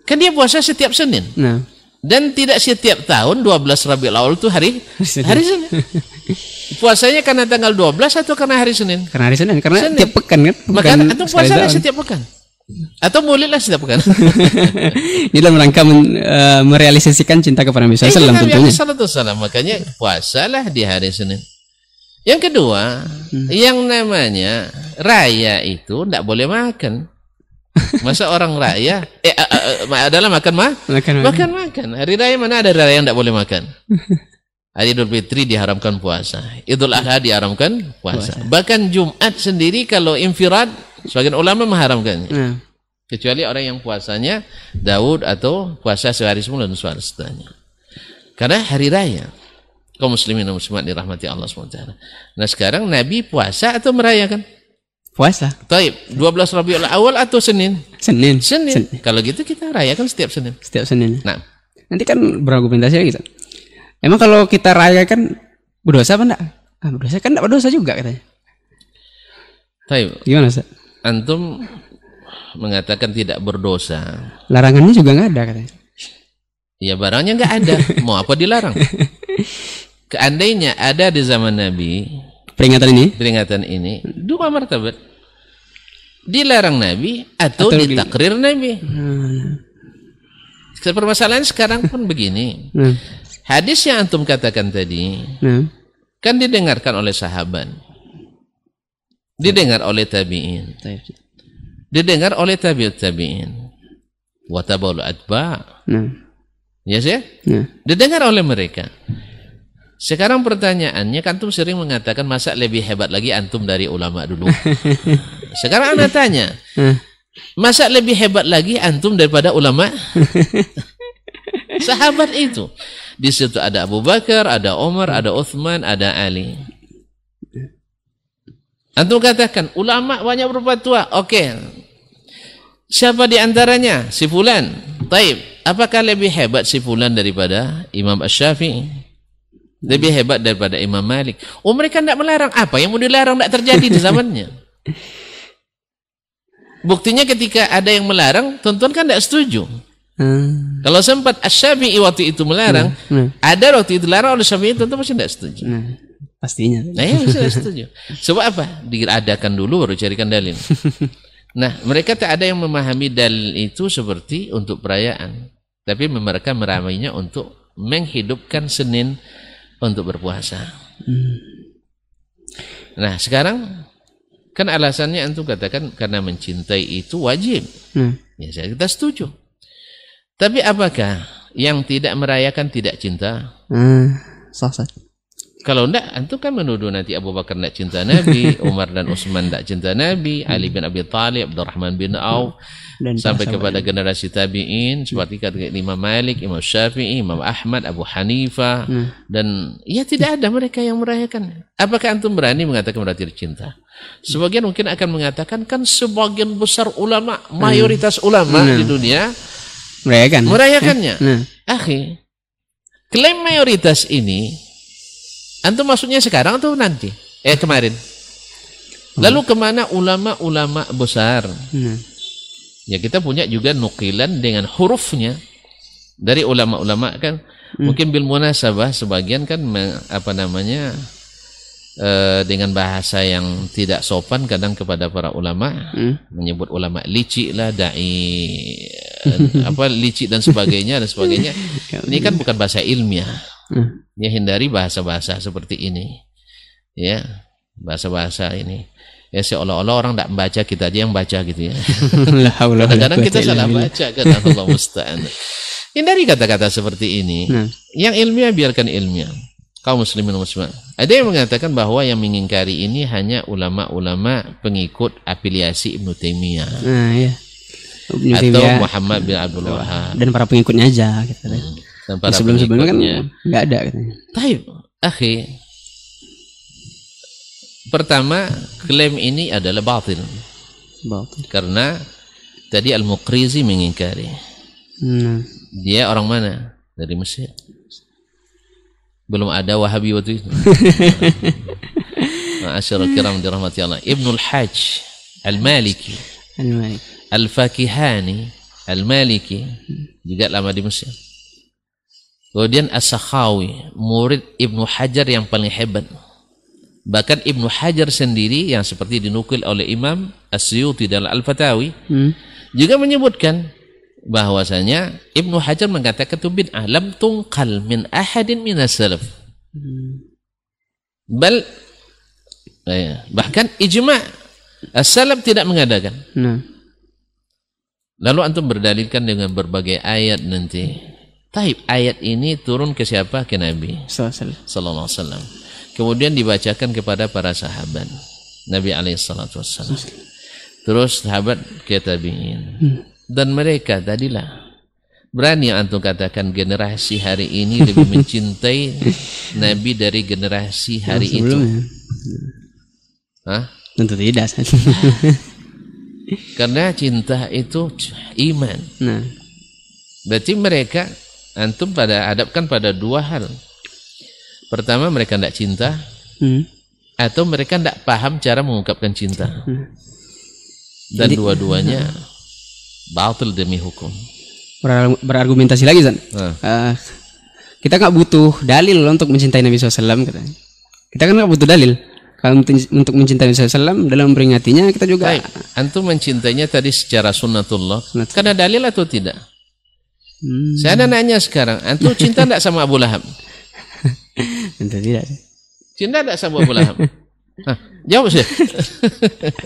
Kan dia puasa setiap Senin. Nah, Dan tidak setiap tahun 12 Rabiul Awal itu hari hari Senin. Puasanya karena tanggal 12 atau karena hari Senin? karena hari Senin karena Senin. tiap pekan kan. Maka sekali puasanya tahun. setiap pekan. Atau mulidlah setiap pekan. Ini dalam rangka men- eh, merealisasikan cinta kepada Nabi Itu SAW Nabi tentunya. alaihi salam. Makanya puasalah di hari Senin. Yang kedua, Hmm. yang namanya raya itu tidak boleh makan. Masa orang raya eh, eh, eh, adalah makan mah? Makan, makan. Makan makan. Hari raya mana ada raya yang tidak boleh makan? Hari Idul Fitri diharamkan puasa. Idul Adha diharamkan puasa. Bahkan Jumat sendiri kalau infirad sebagian ulama mengharamkannya. Nah, Kecuali orang yang puasanya Daud atau puasa sehari sebelum dan setelahnya. Karena hari raya. Kaum muslimin dan muslimat dirahmati Allah SWT. Nah sekarang Nabi puasa atau merayakan? Puasa Taib, 12 Rabiul Awal atau Senin? Senin. Senin. Sen- Kalau gitu kita rayakan setiap Senin. Setiap Senin. Nah, Nanti kan berargumentasi. San. Emang kalau kita rayakan berdosa apa enggak? Ah, berdosa kan enggak berdosa juga katanya. Taib, Gimana, Sa? antum mengatakan tidak berdosa. Larangannya juga enggak ada katanya. Ya barangnya nggak ada. Mau apa dilarang? Keandainya ada di zaman Nabi, Peringatan ini? Peringatan ini. Dua martabat. Dilarang Nabi atau, Atau di- ditakrir Nabi. Hmm. permasalahan sekarang pun begini. Nah, hadis yang antum katakan tadi nah, kan didengarkan oleh sahabat. Didengar oleh tabi'in. Didengar oleh tabi'ut tabi'in. Watabawul atba. Nah, ya sih? Nah. didengar oleh mereka Sekarang pertanyaannya, antum sering mengatakan masa lebih hebat lagi antum dari ulama dulu. Sekarang anda tanya, masa lebih hebat lagi antum daripada ulama? Sahabat itu. Di situ ada Abu Bakar, ada Umar, ada Uthman, ada Ali. Antum katakan, ulama banyak berfatwa. Oke. Siapa di antaranya? Si Fulan. Taib. Apakah lebih hebat si Fulan daripada Imam Ash-Syafi'i? Lebih hebat daripada Imam Malik. Oh mereka tidak melarang. Apa yang mau dilarang tidak terjadi di zamannya. Buktinya ketika ada yang melarang, tuan-tuan kan tidak setuju. Ah, Kalau sempat Asy-Syafi'i waktu itu melarang, nah, ada waktu itu dilarang oleh Syafi'i, tentu pasti tidak setuju. nah, pastinya. Nah, ya pasti tidak setuju. Sebab apa? Diadakan dulu baru carikan dalil. Nah, mereka tak ada yang memahami dalil itu seperti untuk perayaan. Tapi mereka meramainya untuk menghidupkan Senin untuk berpuasa. Hmm. Nah, sekarang kan alasannya antum katakan karena mencintai itu wajib. Nah, Ya, saya kita setuju. Tapi apakah yang tidak merayakan tidak cinta? sah sah. Kalau enggak, antum kan menuduh nanti Abu Bakar tidak cinta Nabi, Umar dan Utsman tidak cinta Nabi, Ali bin Abi Thalib, Abdurrahman bin Auf, Dan sampai kepada generasi tabi'in seperti kata Imam Malik, Imam Syafi'i, Imam Ahmad, Abu Hanifah Hmm. dan ya tidak ada mereka yang merayakan. Apakah antum berani mengatakan berarti cinta? Sebagian mungkin akan mengatakan kan sebagian besar ulama, mayoritas ulama Hmm. di dunia merayakan. merayakannya. Nah, Akhi, klaim mayoritas ini antum maksudnya sekarang atau nanti? Eh kemarin. Lalu ke mana ulama-ulama besar? nah, Ya kita punya juga nukilan dengan hurufnya dari ulama-ulama kan. Mungkin bil munasabah sebagian kan apa namanya eh, dengan bahasa yang tidak sopan kadang kepada para ulama hmm. menyebut ulama licik lah dai eh, apa licik dan sebagainya dan sebagainya ini kan bukan bahasa ilmiah Hmm. ya hindari bahasa-bahasa seperti ini. Ya bahasa-bahasa ini. Ya seolah-olah orang tidak membaca kita aja yang baca gitu ya. Kadang-kadang kita salah baca kata Allah musta'an. Hindari kata-kata seperti ini. Nah, yang ilmiah biarkan ilmiah. Kaum muslimin muslimat. Ada yang mengatakan bahwa yang mengingkari ini hanya ulama-ulama pengikut afiliasi Ibnu Taimiyah. Nah ya. Atau Muhammad bin Abdul Wahab dan para pengikutnya aja gitu. Dan para Sebelum-sebelumnya kan pengikutnya. nggak ada katanya. Taib, akhi. Pertama, klaim ini adalah batil Batil. karena tadi Al-Muqrizi mengingkari. Nah, Dia orang mana? Dari Mesir. Belum ada Wahabi waktu itu. Ma'asyarul kiram dirahmati Allah. Ibnul Hajj Al-Maliki, Al-Malik. Al-Fakihani, Al-Maliki juga lama di Mesir. Kemudian As-Sakhawi, murid Ibnu Hajar yang paling hebat. Bahkan Ibnu Hajar sendiri yang seperti dinukil oleh Imam As-Suyuti dalam Al-Fatawi Hmm. juga menyebutkan bahwasanya Ibnu Hajar mengatakan itu bid'ah lam tungqal min ahadin minas salaf. Bal eh, bahkan ijma' as-salaf tidak mengadakan. Nah, Lalu antum berdalilkan dengan berbagai ayat nanti. Taib ayat ini turun ke siapa? Ke Nabi sallallahu alaihi wasallam. Kemudian dibacakan kepada para sahabat Nabi alaihi salatu wasallam. Terus sahabat ke tabi'in. Dan mereka tadilah berani antum katakan generasi hari ini lebih mencintai Nabi dari generasi hari itu. Hah? Tentu tidak. Karena cinta itu iman. nah, Berarti mereka antum pada hadapkan pada dua hal. Pertama mereka tidak cinta hmm. atau mereka tidak paham cara mengungkapkan cinta. Hmm. Dan dua-duanya batil demi hukum. Berar- berargumentasi lagi Zan. Nah, Eh, kita nggak butuh dalil untuk mencintai Nabi SAW katanya. Kita kan nggak butuh dalil. Kalau untuk untuk mencintai Nabi SAW dalam memperingatinya kita juga baik. Antum mencintainya tadi secara sunnatullah. Sunnatullah. Karena dalil atau tidak? Hmm, Saya ada nanya sekarang, antum cinta tidak sama Abu Lahab? tentu tidak. Cinta tidak sama Abu Lahab? Hah, jawab sih.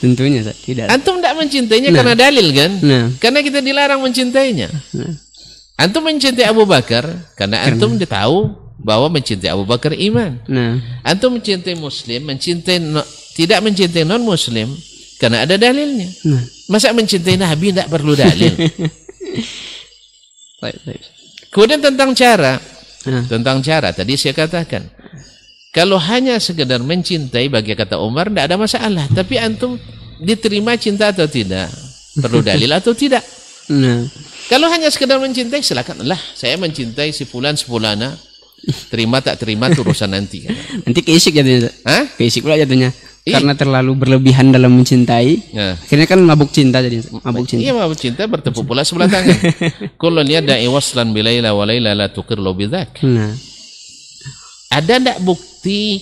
Tentunya tidak. Antum tidak mencintainya karena dalil kan? Nah, Karena kita dilarang mencintainya. nah, Antum mencintai Abu Bakar karena antum dia tahu bahwa mencintai Abu Bakar iman. Nah, Antum mencintai muslim, mencintai no- tidak mencintai non muslim karena ada dalilnya. nah. Masa mencintai Nabi tidak perlu dalil? Baik, baik. Kemudian tentang cara, Nah, tentang cara tadi saya katakan kalau hanya sekedar mencintai bagi kata Umar tidak ada masalah tapi antum diterima cinta atau tidak perlu dalil atau tidak nah. kalau hanya sekedar mencintai silakan lah saya mencintai si fulan sepulana terima tak terima urusan nanti Nanti keisik. Ustaz. Hah? Keisik pula jatuhnya. Iya. Karena terlalu berlebihan dalam mencintai. Nah. Akhirnya kan mabuk cinta jadi mabuk cinta. Iya mabuk cinta bertepuk pula sebelah tangan. Kullun yada'i waslan bilaila wa laila la tuqirlu bidzak. Nah, Ada ndak bukti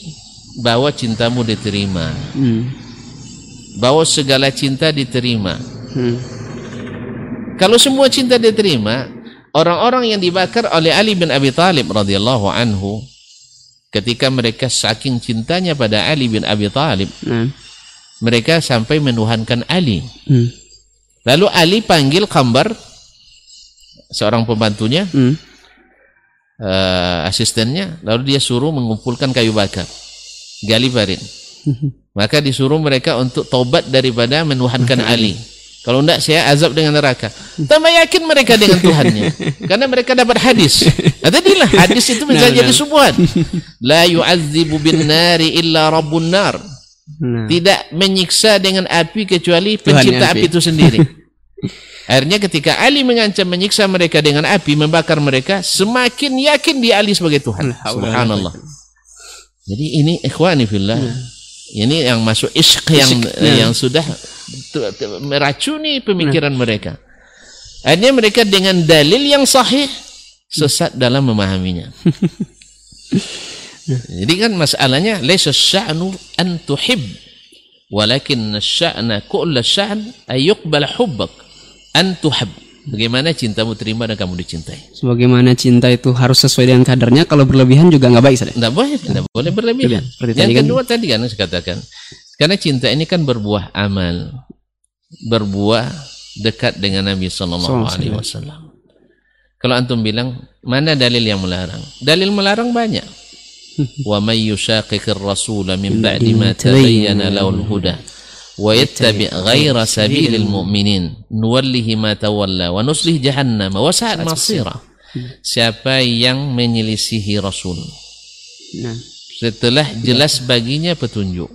bahwa cintamu diterima? hmm. Bahwa segala cinta diterima? Hmm. Kalau semua cinta diterima, orang-orang yang dibakar oleh Ali bin Abi Thalib radhiyallahu anhu ketika mereka saking cintanya pada Ali bin Abi Thalib, Nah. mereka sampai menuhankan Ali. Hmm. Lalu Ali panggil Khambar seorang pembantunya, Hmm. eh, asistennya, lalu dia suruh mengumpulkan kayu bakar. Gali parit. Maka disuruh mereka untuk tobat daripada menuhankan Ali. Kalau enggak saya azab dengan neraka. Tambah yakin mereka dengan Tuhannya. Karena mereka dapat hadis. Nah, tadilah hadis itu bisa Nah, jadi nah. subuhan. La yu'adzibu bin nari illa rabbun nar. Nah. Tidak menyiksa dengan api kecuali Tuhan pencipta api api. itu sendiri. Akhirnya ketika Ali mengancam menyiksa mereka dengan api, membakar mereka, semakin yakin dia Ali sebagai Tuhan. Subhanallah. Jadi ini ikhwani fillah. Ini yang masuk isyq yang ya. yang sudah meracuni pemikiran mereka. Akhirnya mereka dengan dalil yang sahih sesat dalam memahaminya. Jadi kan masalahnya laisa sya'nu an tuhib walakin sya'na kull sya'n ay yuqbal hubbak an tuhab. Bagaimana cintamu terima dan kamu dicintai. Sebagaimana cinta itu harus sesuai dengan kadarnya, kalau berlebihan juga nggak baik, Ustaz. Tidak boleh, tidak boleh berlebihan. Seperti Yang tadi kan. kedua tadi kan saya katakan, karena cinta ini kan berbuah amal, berbuah dekat dengan Nabi Sallallahu Alaihi Wasallam. Kalau antum bilang mana dalil yang melarang? Dalil melarang banyak. Wa may yushaqiqir rasula min ba'di ma tabayyana lahul huda ghaira sabilil mu'minin nuwallihi ma tawalla wa nuslih jahannam wa sa'at masira. Siapa yang menyelisihi Rasul Nah, setelah jelas baginya petunjuk.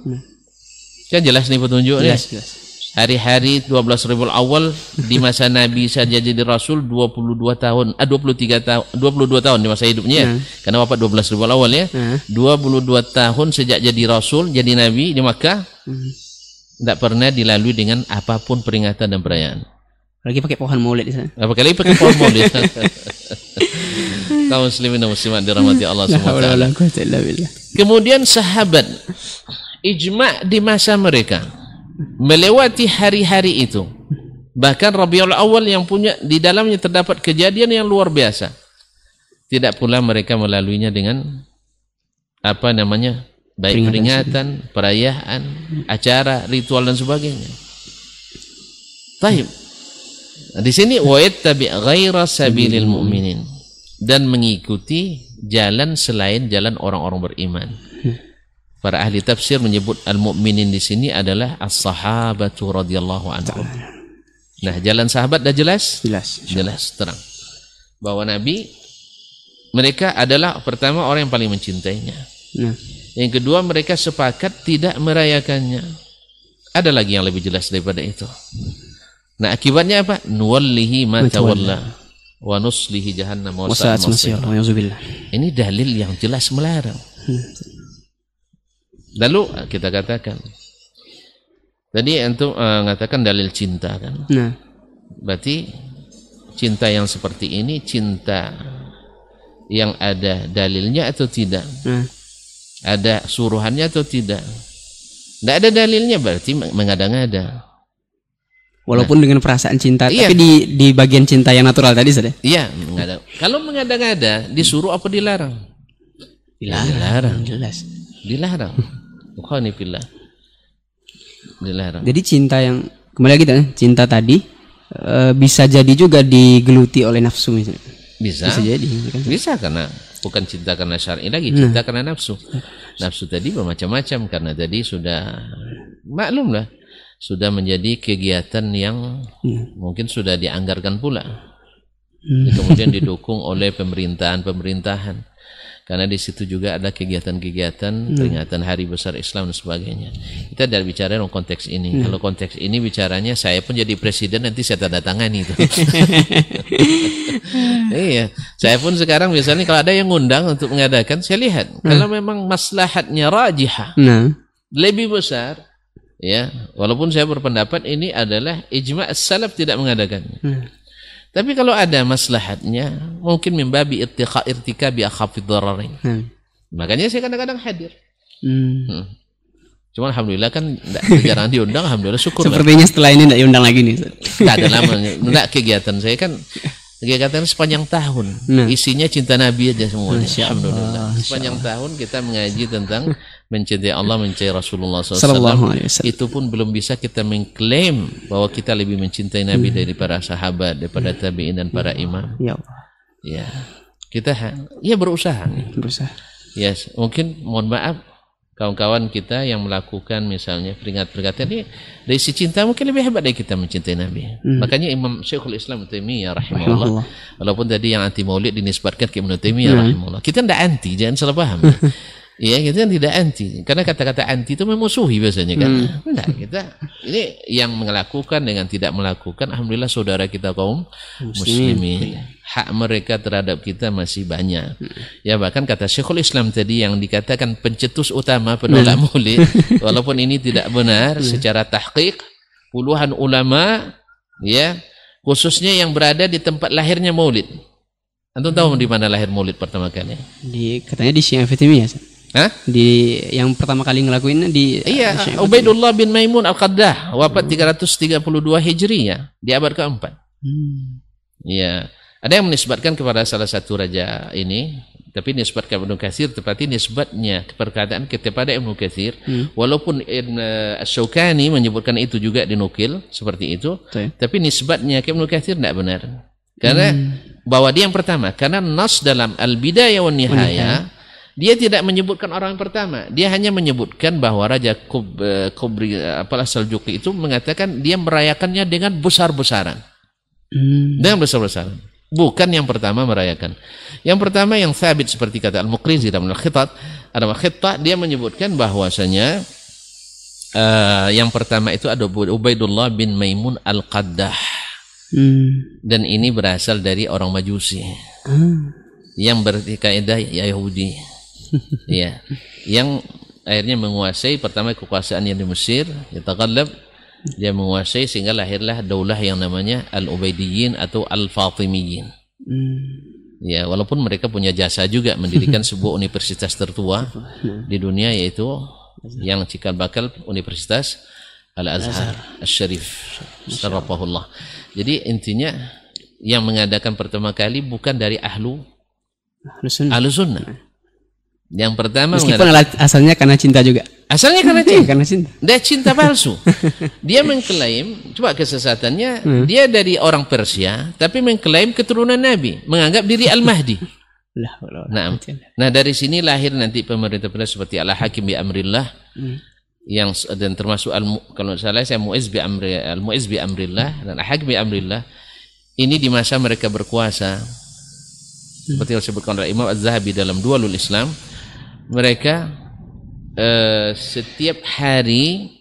Kan jelas nih petunjuk jelas, jelas. Hari-hari 12 Rabiul Awal di masa Nabi saja jadi Rasul 22 tahun, ah 23 tahun, 22 tahun di masa hidupnya. ya. Karena wafat 12 Rabiul Awal ya. Nah. 22 tahun sejak jadi Rasul, jadi Nabi di Makkah. Tidak pernah dilalui dengan apa pun peringatan dan perayaan. Lagi pakai pohon maulid di sana. Apa kali pakai pohon maulid. Kaum muslimin dan muslimat dirahmati Allah La SWT. Kemudian sahabat ijma di masa mereka melewati hari-hari itu. Bahkan Rabiul Awal yang punya di dalamnya terdapat kejadian yang luar biasa. Tidak pula mereka melaluinya dengan apa namanya? Baik peringatan, perayaan, acara, ritual dan sebagainya. Taib. Nah, di sini wa yattabi ghaira sabilil mu'minin dan mengikuti jalan selain jalan orang-orang beriman. Para ahli tafsir menyebut al-mu'minin di sini adalah as-sahabatu radhiyallahu anhum. Nah, jalan sahabat dah jelas? Jelas. Jelas terang. Bahwa Nabi mereka adalah pertama orang yang paling mencintainya. Nah, Yang kedua mereka sepakat tidak merayakannya. Ada lagi yang lebih jelas daripada itu. Nah, akibatnya apa? Nuwallihi ma tawalla wa nuslihi jahannam wa sa'at. Ini dalil yang jelas melarang. Lalu eh, kita katakan Tadi antum uh, mengatakan dalil cinta kan. Nah, Berarti cinta yang seperti ini cinta yang ada dalilnya atau tidak? nah, Ada suruhannya atau tidak? Tidak ada dalilnya berarti mengada-ngada. walaupun dengan perasaan cinta, Iya. tapi di di bagian cinta yang natural tadi sudah. Iya, mengada. Kalau mengada-ngada disuruh apa dilarang? Dilarang. Jelas. Dilarang. Bukhani fillah. Dilarang. Jadi cinta yang kembali lagi cinta tadi eh, bisa jadi juga digeluti oleh nafsu misalnya. Bisa. Bisa jadi. kan? Bisa karena bukan cinta karena syar'i lagi, cinta karena nafsu. Nafsu tadi bermacam-macam karena tadi sudah maklum lah sudah menjadi kegiatan yang Hmm. mungkin sudah dianggarkan pula. Hmm. Kemudian didukung oleh pemerintahan-pemerintahan. Karena di situ juga ada Hmm. kegiatan-kegiatan peringatan hari besar Islam dan sebagainya. Kita dari bicara dalam konteks ini. Hmm. Kalau konteks ini bicaranya saya pun jadi presiden nanti saya tanda tangani itu. iya, saya pun sekarang misalnya kalau ada yang ngundang untuk mengadakan, saya lihat kalau memang maslahatnya rajihah Nah. lebih besar, ya, walaupun saya berpendapat ini adalah ijma' salaf tidak mengadakannya. Hmm. Tapi kalau ada maslahatnya, mungkin membabi irtika irtika bi akhafid dararin. Nah. Makanya saya kadang-kadang hadir. Hmm. Hmm. Cuma alhamdulillah kan enggak jarang diundang, alhamdulillah syukur. lah. Sepertinya setelah ini tidak diundang lagi nih. Enggak ada lama, enggak kegiatan saya kan kegiatan sepanjang tahun. Nah. Isinya cinta Nabi aja semuanya. Alhamdulillah. Sepanjang tahun kita mengaji tentang mencintai Allah, mencintai Rasulullah SAW. Itu pun belum bisa kita mengklaim bahwa kita lebih mencintai Nabi Hmm. dari para sahabat, daripada tabi'in dan para imam. Ya Allah. Ya. Kita ya berusaha. Berusaha. Yes, mungkin mohon maaf kawan-kawan kita yang melakukan misalnya peringatan-peringatan ini dari si cinta mungkin lebih hebat dari kita mencintai Nabi. Makanya Imam Syekhul Islam Taimiyah rahimahullah Allah. walaupun tadi yang anti Maulid dinisbatkan ke Ibnu Taimiyah rahimahullah. Kita tidak anti, jangan salah paham. Iya, kita tidak anti. Karena kata-kata anti itu memusuhi biasanya kan. Enggak, kita ini yang melakukan dengan tidak melakukan alhamdulillah saudara kita kaum muslimin. Hak mereka terhadap kita masih banyak. Ya bahkan kata Syekhul Islam tadi yang dikatakan pencetus utama penolak maulid walaupun ini tidak benar secara tahqiq puluhan ulama ya khususnya yang berada di tempat lahirnya maulid. Antum tahu di mana lahir maulid pertama kali? Di katanya di Syiah Fatimiyah. Hah? Di yang pertama kali ngelakuin di Iya, Ubaidullah bin Maimun Al-Qaddah wafat 332 Hijriyah di abad keempat. Hmm. Iya. Ada yang menisbatkan kepada salah satu raja ini, tapi nisbatkan Ibnu Katsir tepatnya nisbatnya perkataan kepada Ibnu Katsir, walaupun Ibn Asy-Syaukani menyebutkan itu juga dinukil seperti itu, Betul. tapi nisbatnya ke Ibnu Katsir tidak benar. Karena bahwa dia yang pertama, karena nas dalam Al-Bidayah wan Nihayah dia tidak menyebutkan orang yang pertama. Dia hanya menyebutkan bahwa Raja Kub, eh, Kubri eh, apalah Seljuki itu mengatakan dia merayakannya dengan besar-besaran. Hmm. Dengan besar-besaran. Bukan yang pertama merayakan. Yang pertama yang sabit seperti kata Al-Muqrizi dalam Al-Khitat, ada Al-Khitat dia menyebutkan bahwasanya eh, yang pertama itu ada Ubaidullah bin Maimun Al-Qaddah Hmm. dan ini berasal dari orang Majusi Ah. yang berkaidah Yahudi. Ya, yang akhirnya menguasai pertama kekuasaan yang di Mesir, yataqallab dia menguasai sehingga lahirlah daulah yang namanya Al-Ubaidiyyin atau Al-Fatimiyin. Hmm. Ya, walaupun mereka punya jasa juga mendirikan sebuah universitas tertua di dunia yaitu yang cikal bakal Universitas Al-Azhar Al-Syarif. Syarafahullah. Jadi intinya yang mengadakan pertama kali bukan dari ahlu Ahlus sunnah. ahlu sunnah. Yang pertama Meskipun asalnya karena cinta juga. asalnya karena Iya, cinta. karena cinta. Dia cinta palsu. Dia mengklaim, coba kesesatannya, dia dari orang Persia, tapi mengklaim keturunan Nabi, menganggap diri Al-Mahdi. Nah, nah dari sini lahir nanti pemerintah-pemerintah seperti Al Hakim bi Amrillah yang dan termasuk al kalau salah saya Muiz bi Amri Al Muiz bi Amrillah dan Al Hakim bi Amrillah ini di masa mereka berkuasa seperti yang disebutkan oleh Imam Az-Zahabi dalam Dualul Islam mereka eh, setiap hari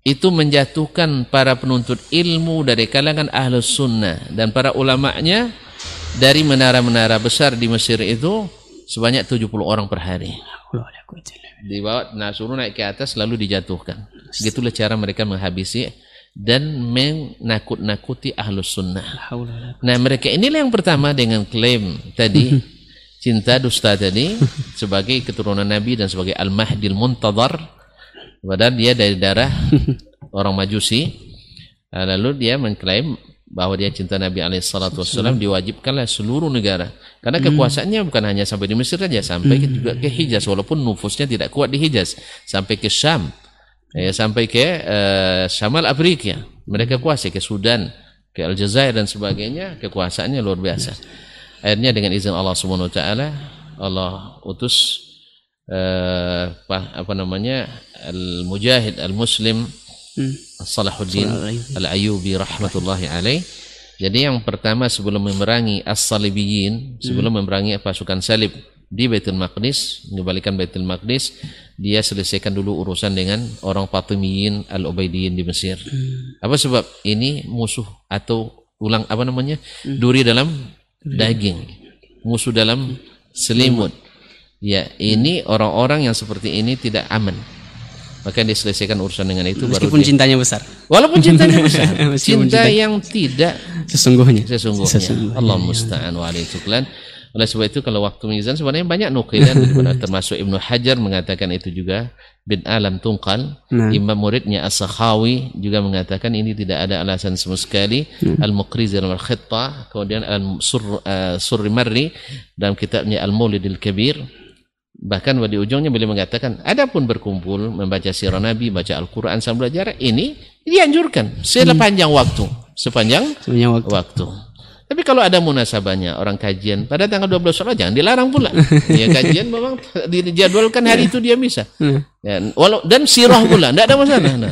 itu menjatuhkan para penuntut ilmu dari kalangan ahlus sunnah dan para ulamanya dari menara-menara besar di Mesir itu sebanyak 70 orang per hari. Dibawa nah suruh naik ke atas lalu dijatuhkan. Gitulah cara mereka menghabisi dan menakut-nakuti ahlus sunnah. Nah mereka inilah yang pertama dengan klaim tadi cinta dusta tadi sebagai keturunan Nabi dan sebagai Al-Mahdil Muntadhar. Padahal dia dari darah orang Majusi. Nah, lalu dia mengklaim bahwa dia cinta Nabi alaihissalatu wassalam diwajibkanlah seluruh negara. Karena kekuasaannya bukan hanya sampai di Mesir saja sampai ke- juga ke Hijaz. Walaupun nufusnya tidak kuat di Hijaz sampai ke Syam. Ya, sampai ke eh, Shamal Afrika. Mereka kuasai ke Sudan ke Aljazair dan sebagainya. Kekuasaannya luar biasa Akhirnya dengan izin Allah Subhanahu wa taala Allah utus eh, apa, apa namanya al-mujahid al-muslim Hmm. Salahuddin Al-Ayyubi rahmatullahi alaih. Jadi yang pertama sebelum memerangi As-Salibiyin, sebelum memerangi pasukan salib di Baitul Maqdis, mengembalikan Baitul Maqdis, dia selesaikan dulu urusan dengan orang Fatimiyin Al-Ubaidiyin di Mesir. Apa sebab? Ini musuh atau ulang apa namanya? Duri dalam daging. Musuh dalam selimut. Ya, ini orang-orang yang seperti ini tidak aman. Maka dia selesaikan urusan dengan itu baru Meskipun dia- cintanya besar. Walaupun cintanya besar, cinta cinta- yang tidak Sesungguhnya. sesungguhnya. Sesungguhnya. Allah musta'an wa alaihi. Oleh sebab itu kalau waktu mizan sebenarnya banyak nukilan termasuk Ibnu Hajar mengatakan itu juga bin alam tungkal. Nah. Imam muridnya As-Sakhawi juga mengatakan ini tidak ada alasan sama sekali. Al-Muqrizi dalam Al-Khitta, kemudian Al-Sur uh, Surri Marri dalam kitabnya Al-Maulidil Kabir. Bahkan di ujungnya beliau mengatakan, adapun berkumpul membaca sirah Nabi, baca Al-Quran sambil belajar, ini dianjurkan sepanjang waktu, sepanjang Sebenarnya waktu. waktu. Tapi kalau ada munasabahnya orang kajian pada tanggal 12 Syawal jangan dilarang pula. ya kajian memang dijadwalkan hari itu dia bisa. Hmm. Dan walau dan sirah pula, tidak ada masalah. Nah,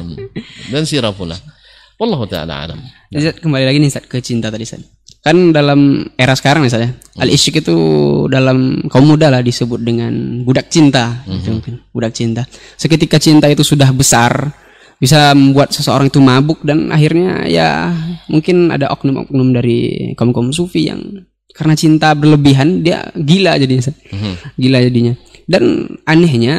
Dan sirah pula. Wallahu taala alam. Ustaz, kembali lagi nih Ustaz, ke cinta tadi Ustaz. Kan dalam era sekarang misalnya, Hmm. al-isyik itu dalam kaum muda lah disebut dengan budak cinta, Hmm. gitu mungkin. Budak cinta. Seketika cinta itu sudah besar, bisa membuat seseorang itu mabuk dan akhirnya ya mungkin ada oknum-oknum dari kaum-kaum sufi yang karena cinta berlebihan dia gila jadinya. Mhm. Gila jadinya. Dan anehnya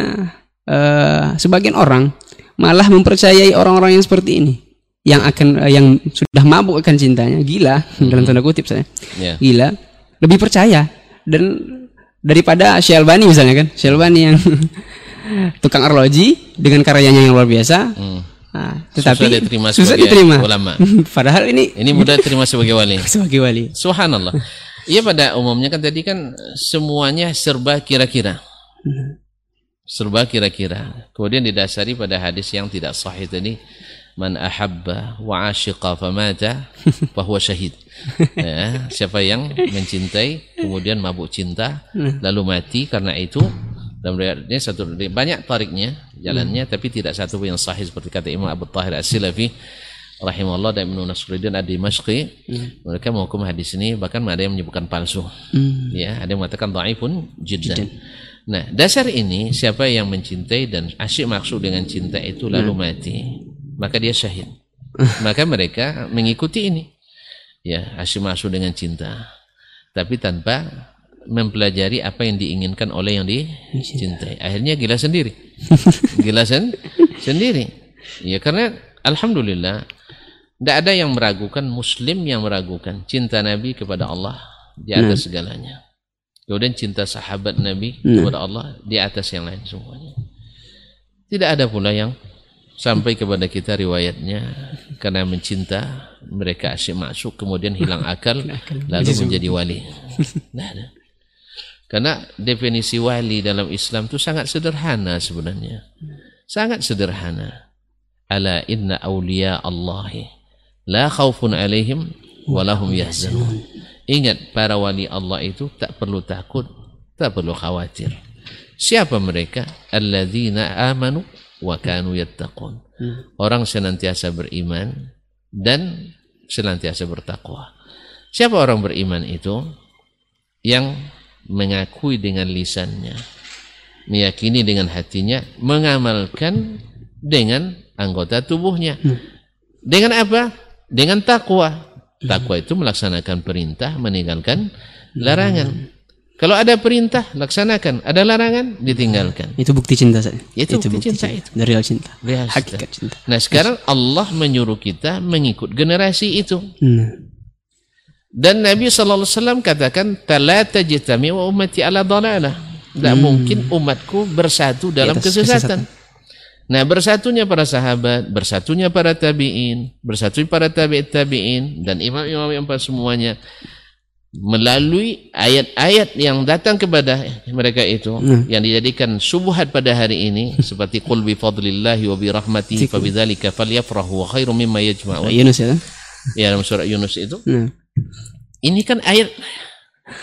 eh, sebagian orang malah mempercayai orang-orang yang seperti ini yang akan eh, yang sudah mabuk akan cintanya gila dalam tanda kutip saya Ya. gila lebih percaya dan daripada Syalbani misalnya kan Syalbani yang tukang arloji dengan karyanya yang luar biasa Hmm. Nah, tetapi Susah diterima susah sebagai diterima ulama. padahal ini Ini mudah diterima sebagai wali. sebagai wali Subhanallah. Iya pada umumnya kan tadi kan semuanya serba kira-kira. Serba kira-kira. Kemudian didasari pada hadis yang tidak sahih tadi. Man ahabba wa ashiqa famata fahuwa syahid. Ya, siapa yang mencintai kemudian mabuk cinta lalu mati karena itu dan riwayatnya satu banyak tariknya jalannya tapi tidak satu pun yang sahih seperti kata Imam Abu Tahir As-Silafi rahimahullah dan Ibnu Nasruddin Ad-Dimashqi. Mereka menghukum hadis ini bahkan ada yang menyebutkan palsu. Hmm. ya ada yang mengatakan dhaifun jiddan. Nah dasar ini siapa yang mencintai dan asyik maksud dengan cinta itu lalu mati maka dia syahid. Maka mereka mengikuti ini. Ya asyik maksud dengan cinta. Tapi tanpa mempelajari apa yang diinginkan oleh yang dicintai. Akhirnya gila sendiri. Gila sen sendiri. Ya karena alhamdulillah tidak ada yang meragukan muslim yang meragukan cinta nabi kepada Allah di atas segalanya. Kemudian cinta sahabat nabi kepada Allah di atas yang lain semuanya. Tidak ada pula yang sampai kepada kita riwayatnya karena mencinta mereka asyik masuk kemudian hilang akal lalu menjadi wali. Tidak ada karena definisi wali dalam Islam itu sangat sederhana sebenarnya. Sangat sederhana. Ala inna awliya Allahi. La khawfun alaihim walahum yahzanun. Ingat para wali Allah itu tak perlu takut tak perlu khawatir. Siapa mereka? Alladzina amanu wa kanu yattaqun. Orang senantiasa beriman dan senantiasa bertakwa. Siapa orang beriman itu? Yang mengakui dengan lisannya meyakini dengan hatinya mengamalkan dengan anggota tubuhnya. Dengan apa? Dengan takwa. Takwa itu melaksanakan perintah meninggalkan larangan. Kalau ada perintah laksanakan. Ada larangan ditinggalkan. Itu bukti cinta saya Itu bukti cinta itu. dari real cinta. Real hakikat cinta. Nah sekarang Allah menyuruh kita mengikut generasi itu. Nah. Dan Nabi sallallahu alaihi wasallam katakan la tajtami wa ummati ala dhalalah. Tidak mungkin umatku bersatu dalam atas kesesatan. Nah, bersatunya para sahabat, bersatunya para tabi'in, bersatunya para tabi'it tabi'in dan imam-imam yang semuanya melalui ayat-ayat yang datang kepada mereka itu yang dijadikan subuhat pada hari ini seperti qul bi fadlillahi wa bi rahmatihi fa bidzalika falyafrahu wa khairum mimma yajma'un. Yunus ya Ya dalam surat Yunus itu nah. Ini kan ayat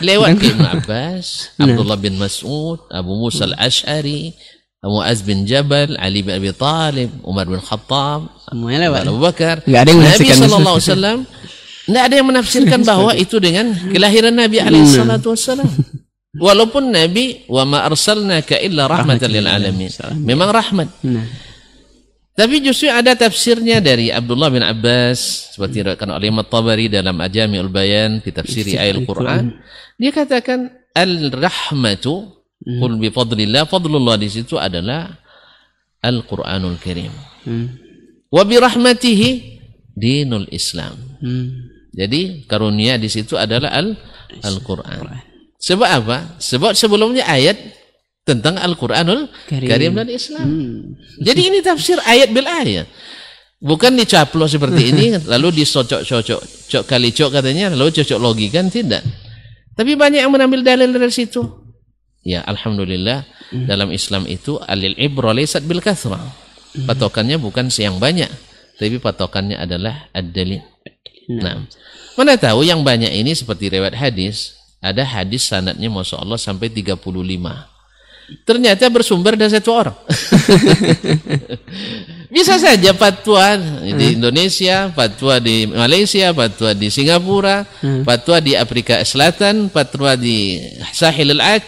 Lewat Ibn Abbas, Abdullah bin Mas'ud, Abu Musa al-Ash'ari, Muaz bin Jabal, Ali bin Abi Talib, Umar bin Khattab, Semuanya lewat. Abu Bakar. Nggak ada yang Nabi sallallahu alaihi wasallam ada yang menafsirkan bahwa itu dengan kelahiran Nabi alaihi salatu wasallam. Walaupun Nabi wa ma arsalnaka illa rahmatan lil alamin. Memang rahmat. Tapi justru ada tafsirnya dari Abdullah bin Abbas seperti diriwayatkan oleh Imam Tabari dalam Ajami'ul Bayan fi tafsiri ayat Al-Qur'an. Dia katakan al-rahmatu qul bi fadlillah fadlullah di situ adalah Al-Qur'anul Karim. Hmm. Wa bi rahmatihi dinul Islam. Hmm. Jadi karunia di situ adalah al Al-Qur'an. Sebab apa? Sebab sebelumnya ayat tentang Al-Qur'anul Karim. Karim dan Islam. Hmm. Jadi ini tafsir ayat bil ayat. Bukan dicaplos seperti ini lalu disocok-cocok, cok kali cok katanya lalu cocok logi kan tidak. Tapi banyak yang mengambil dalil dari situ. Ya, alhamdulillah dalam Islam itu alil ibra laysat bil kathrah. Patokannya bukan yang banyak, tapi patokannya adalah ad-dalil. Nah, mana tahu yang banyak ini seperti riwayat hadis, ada hadis sanadnya Masya Allah sampai 35. Ternyata bersumber dari satu orang. Bisa saja fatwa di Indonesia, fatwa di Malaysia, fatwa di Singapura, fatwa di Afrika Selatan, fatwa di Sahil al-Aj,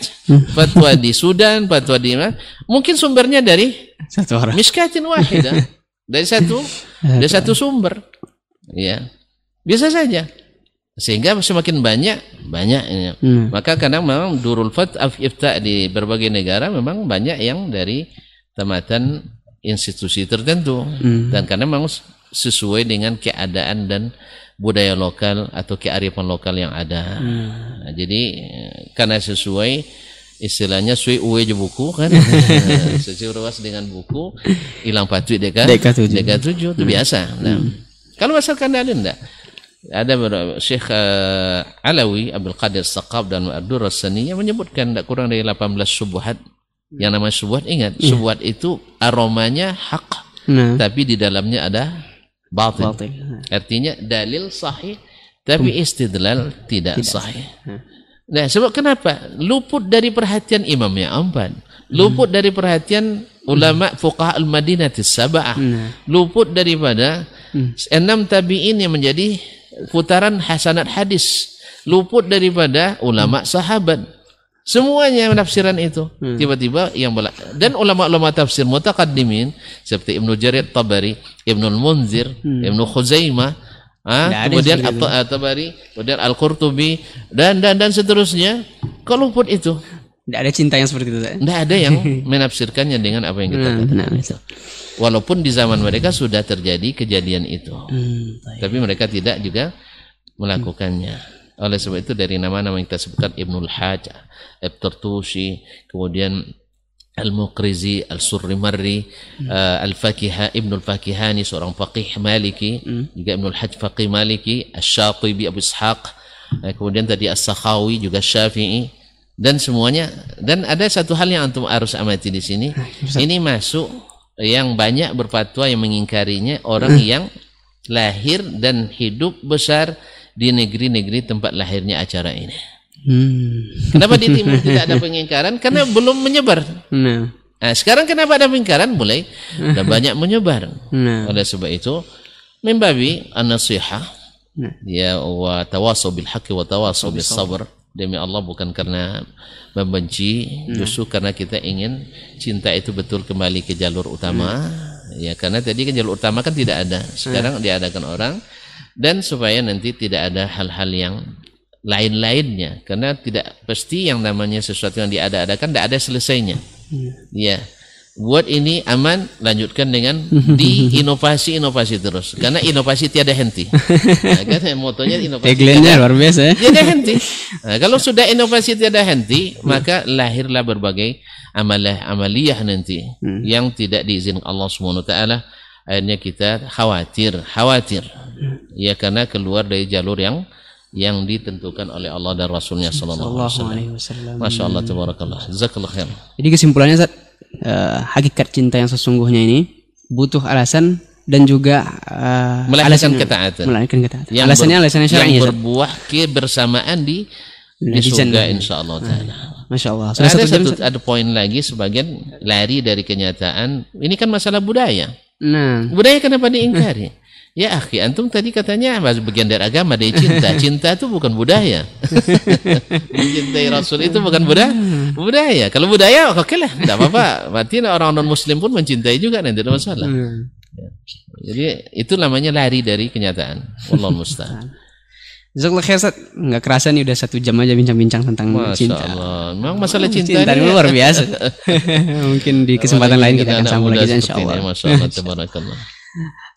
fatwa di Sudan, fatwa di mana? Mungkin sumbernya dari Satu orang. miskatin wahidah. Dari satu dari satu sumber. Ya. Bisa saja. Sehingga semakin banyak banyaknya. Hmm. Maka kadang memang durul fat ifta di berbagai negara memang banyak yang dari tamatan institusi tertentu Hmm. dan karena memang sesuai dengan keadaan dan budaya lokal atau kearifan lokal yang ada. Nah, jadi eh, karena sesuai istilahnya sesuai uwe je buku kan sesuai ruas dengan buku hilang patut deka Deka tujuh. deka tujuh itu biasa. Nah, kalau asalkan dalil enggak ada Syekh eh, Alawi Abdul Qadir Saqab dan Abdul Rasani yang menyebutkan tidak kurang dari 18 subuhat yang namanya subuhat ingat subuhat itu aromanya hak Nah. tapi di dalamnya ada. Batil. Nah. Artinya dalil sahih tapi istidlal tidak, sahih. Nah, sebab kenapa? Luput dari perhatian imamnya empat. Luput dari perhatian ulama fuqaha al-Madinah sab'ah. Nah. Luput daripada enam tabi'in yang menjadi putaran hasanat hadis. Luput daripada ulama sahabat. Semuanya penafsiran itu. Tiba-tiba yang bela- dan ulama-ulama tafsir mutaqaddimin seperti Ibnu Jarir Tabari, Ibnu Munzir, Ibnu Khuzaimah, ah, kemudian. At- Tabari, kemudian Al-Qurtubi dan dan dan seterusnya. Kalau luput itu, Tidak ada cinta yang seperti itu. Tidak ada yang menafsirkannya dengan apa yang kita Nah, katakan. nah. Walaupun di zaman mereka sudah terjadi kejadian itu. Hmm, baik. Tapi mereka tidak juga melakukannya. Oleh sebab itu dari nama-nama yang kita sebutkan Ibnul Hajj, Ibtartushi, kemudian Al-Muqrizi, Al-Surrimarri, eh, Al-Fakiha, Ibnul Fakihani, seorang faqih Maliki, juga Ibnul Hajj faqih Maliki, Al-Shatibi, Abu Ishaq, eh, kemudian tadi As-Sakhawi, juga Syafi'i, dan semuanya. Dan ada satu hal yang antum harus amati di sini. Ini masuk yang banyak berfatwa yang mengingkarinya orang yang lahir dan hidup besar di negeri-negeri tempat lahirnya acara ini. Hmm. Kenapa di timur tidak ada pengingkaran? Karena belum menyebar. Nah. Nah, sekarang kenapa ada pengingkaran? Mulai dan banyak menyebar. Nah. Oleh sebab itu, membabi an-nasihah Nah. ya wa tawasaw bil haqqi wa tawasaw bis sabr. Demi Allah bukan karena membenci, justru karena kita ingin cinta itu betul kembali ke jalur utama. Ya, karena tadi kan jalur utama kan tidak ada. Sekarang diadakan orang dan supaya nanti tidak ada hal-hal yang lain-lainnya karena tidak pasti yang namanya sesuatu yang diada-adakan tidak ada selesainya. Ya. Buat ini aman, lanjutkan dengan di inovasi-inovasi terus. Karena inovasi tiada henti. Nah, kan motonya inovasi Tagline-nya tiada, luar biasa ya. tiada henti. Nah, kalau sudah inovasi tiada henti, maka lahirlah berbagai amalah amaliyah nanti yang tidak diizinkan Allah Subhanahu wa taala. Akhirnya kita khawatir, khawatir. Ya karena keluar dari jalur yang yang ditentukan oleh Allah dan Rasulnya sallallahu alaihi wasallam. Masya Allah, tabarakallah. Jazakallah khair. Jadi kesimpulannya Zat, eh, hakikat cinta yang sesungguhnya ini butuh alasan dan juga eh, Melahirkan ketaatan. Melahirkan ketaatan. Yang alasannya ber- alasannya yang syar'i. Zat. berbuah kebersamaan di di Netizen. surga insya Allah taala. Masya Allah. Sudah Ada satu jam. satu ada poin lagi sebagian lari dari kenyataan. Ini kan masalah budaya. Nah, Budaya kenapa diingkari? Ya akhi, antum tadi katanya masih bagian dari agama dari cinta. Cinta itu bukan budaya. Mencintai Rasul itu bukan budaya. Budaya. Kalau budaya oke lah, tidak apa-apa. Berarti orang non Muslim pun mencintai juga, nanti tidak masalah. Hmm. Jadi itu namanya lari dari kenyataan. Wallahu musta'an. Jazakallah khair Ustaz. Nggak kerasa nih udah satu jam aja bincang-bincang tentang Masya cinta. Allah. Memang masalah cinta, Cinta ini luar biasa. Mungkin di kesempatan lain kita akan sambung lagi seperti insya Allah. ini, Masya Allah. Tabarakallah.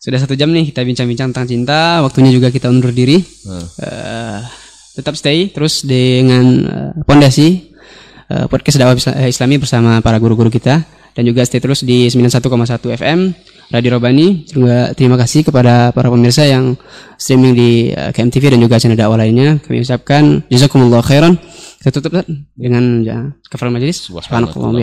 Sudah satu jam nih kita bincang-bincang tentang cinta. Waktunya juga kita undur diri. Hmm. Eh, tetap stay terus dengan eh, pondasi eh, podcast dakwah Isla- Islami bersama para guru-guru kita dan juga stay terus di 91,1 FM Radio Robani. Juga terima kasih kepada para pemirsa yang streaming di eh, KMTV dan juga channel dakwah lainnya. Kami ucapkan jazakumullah khairan. Kita tutup dengan ya, kafar majelis. Subhanakallah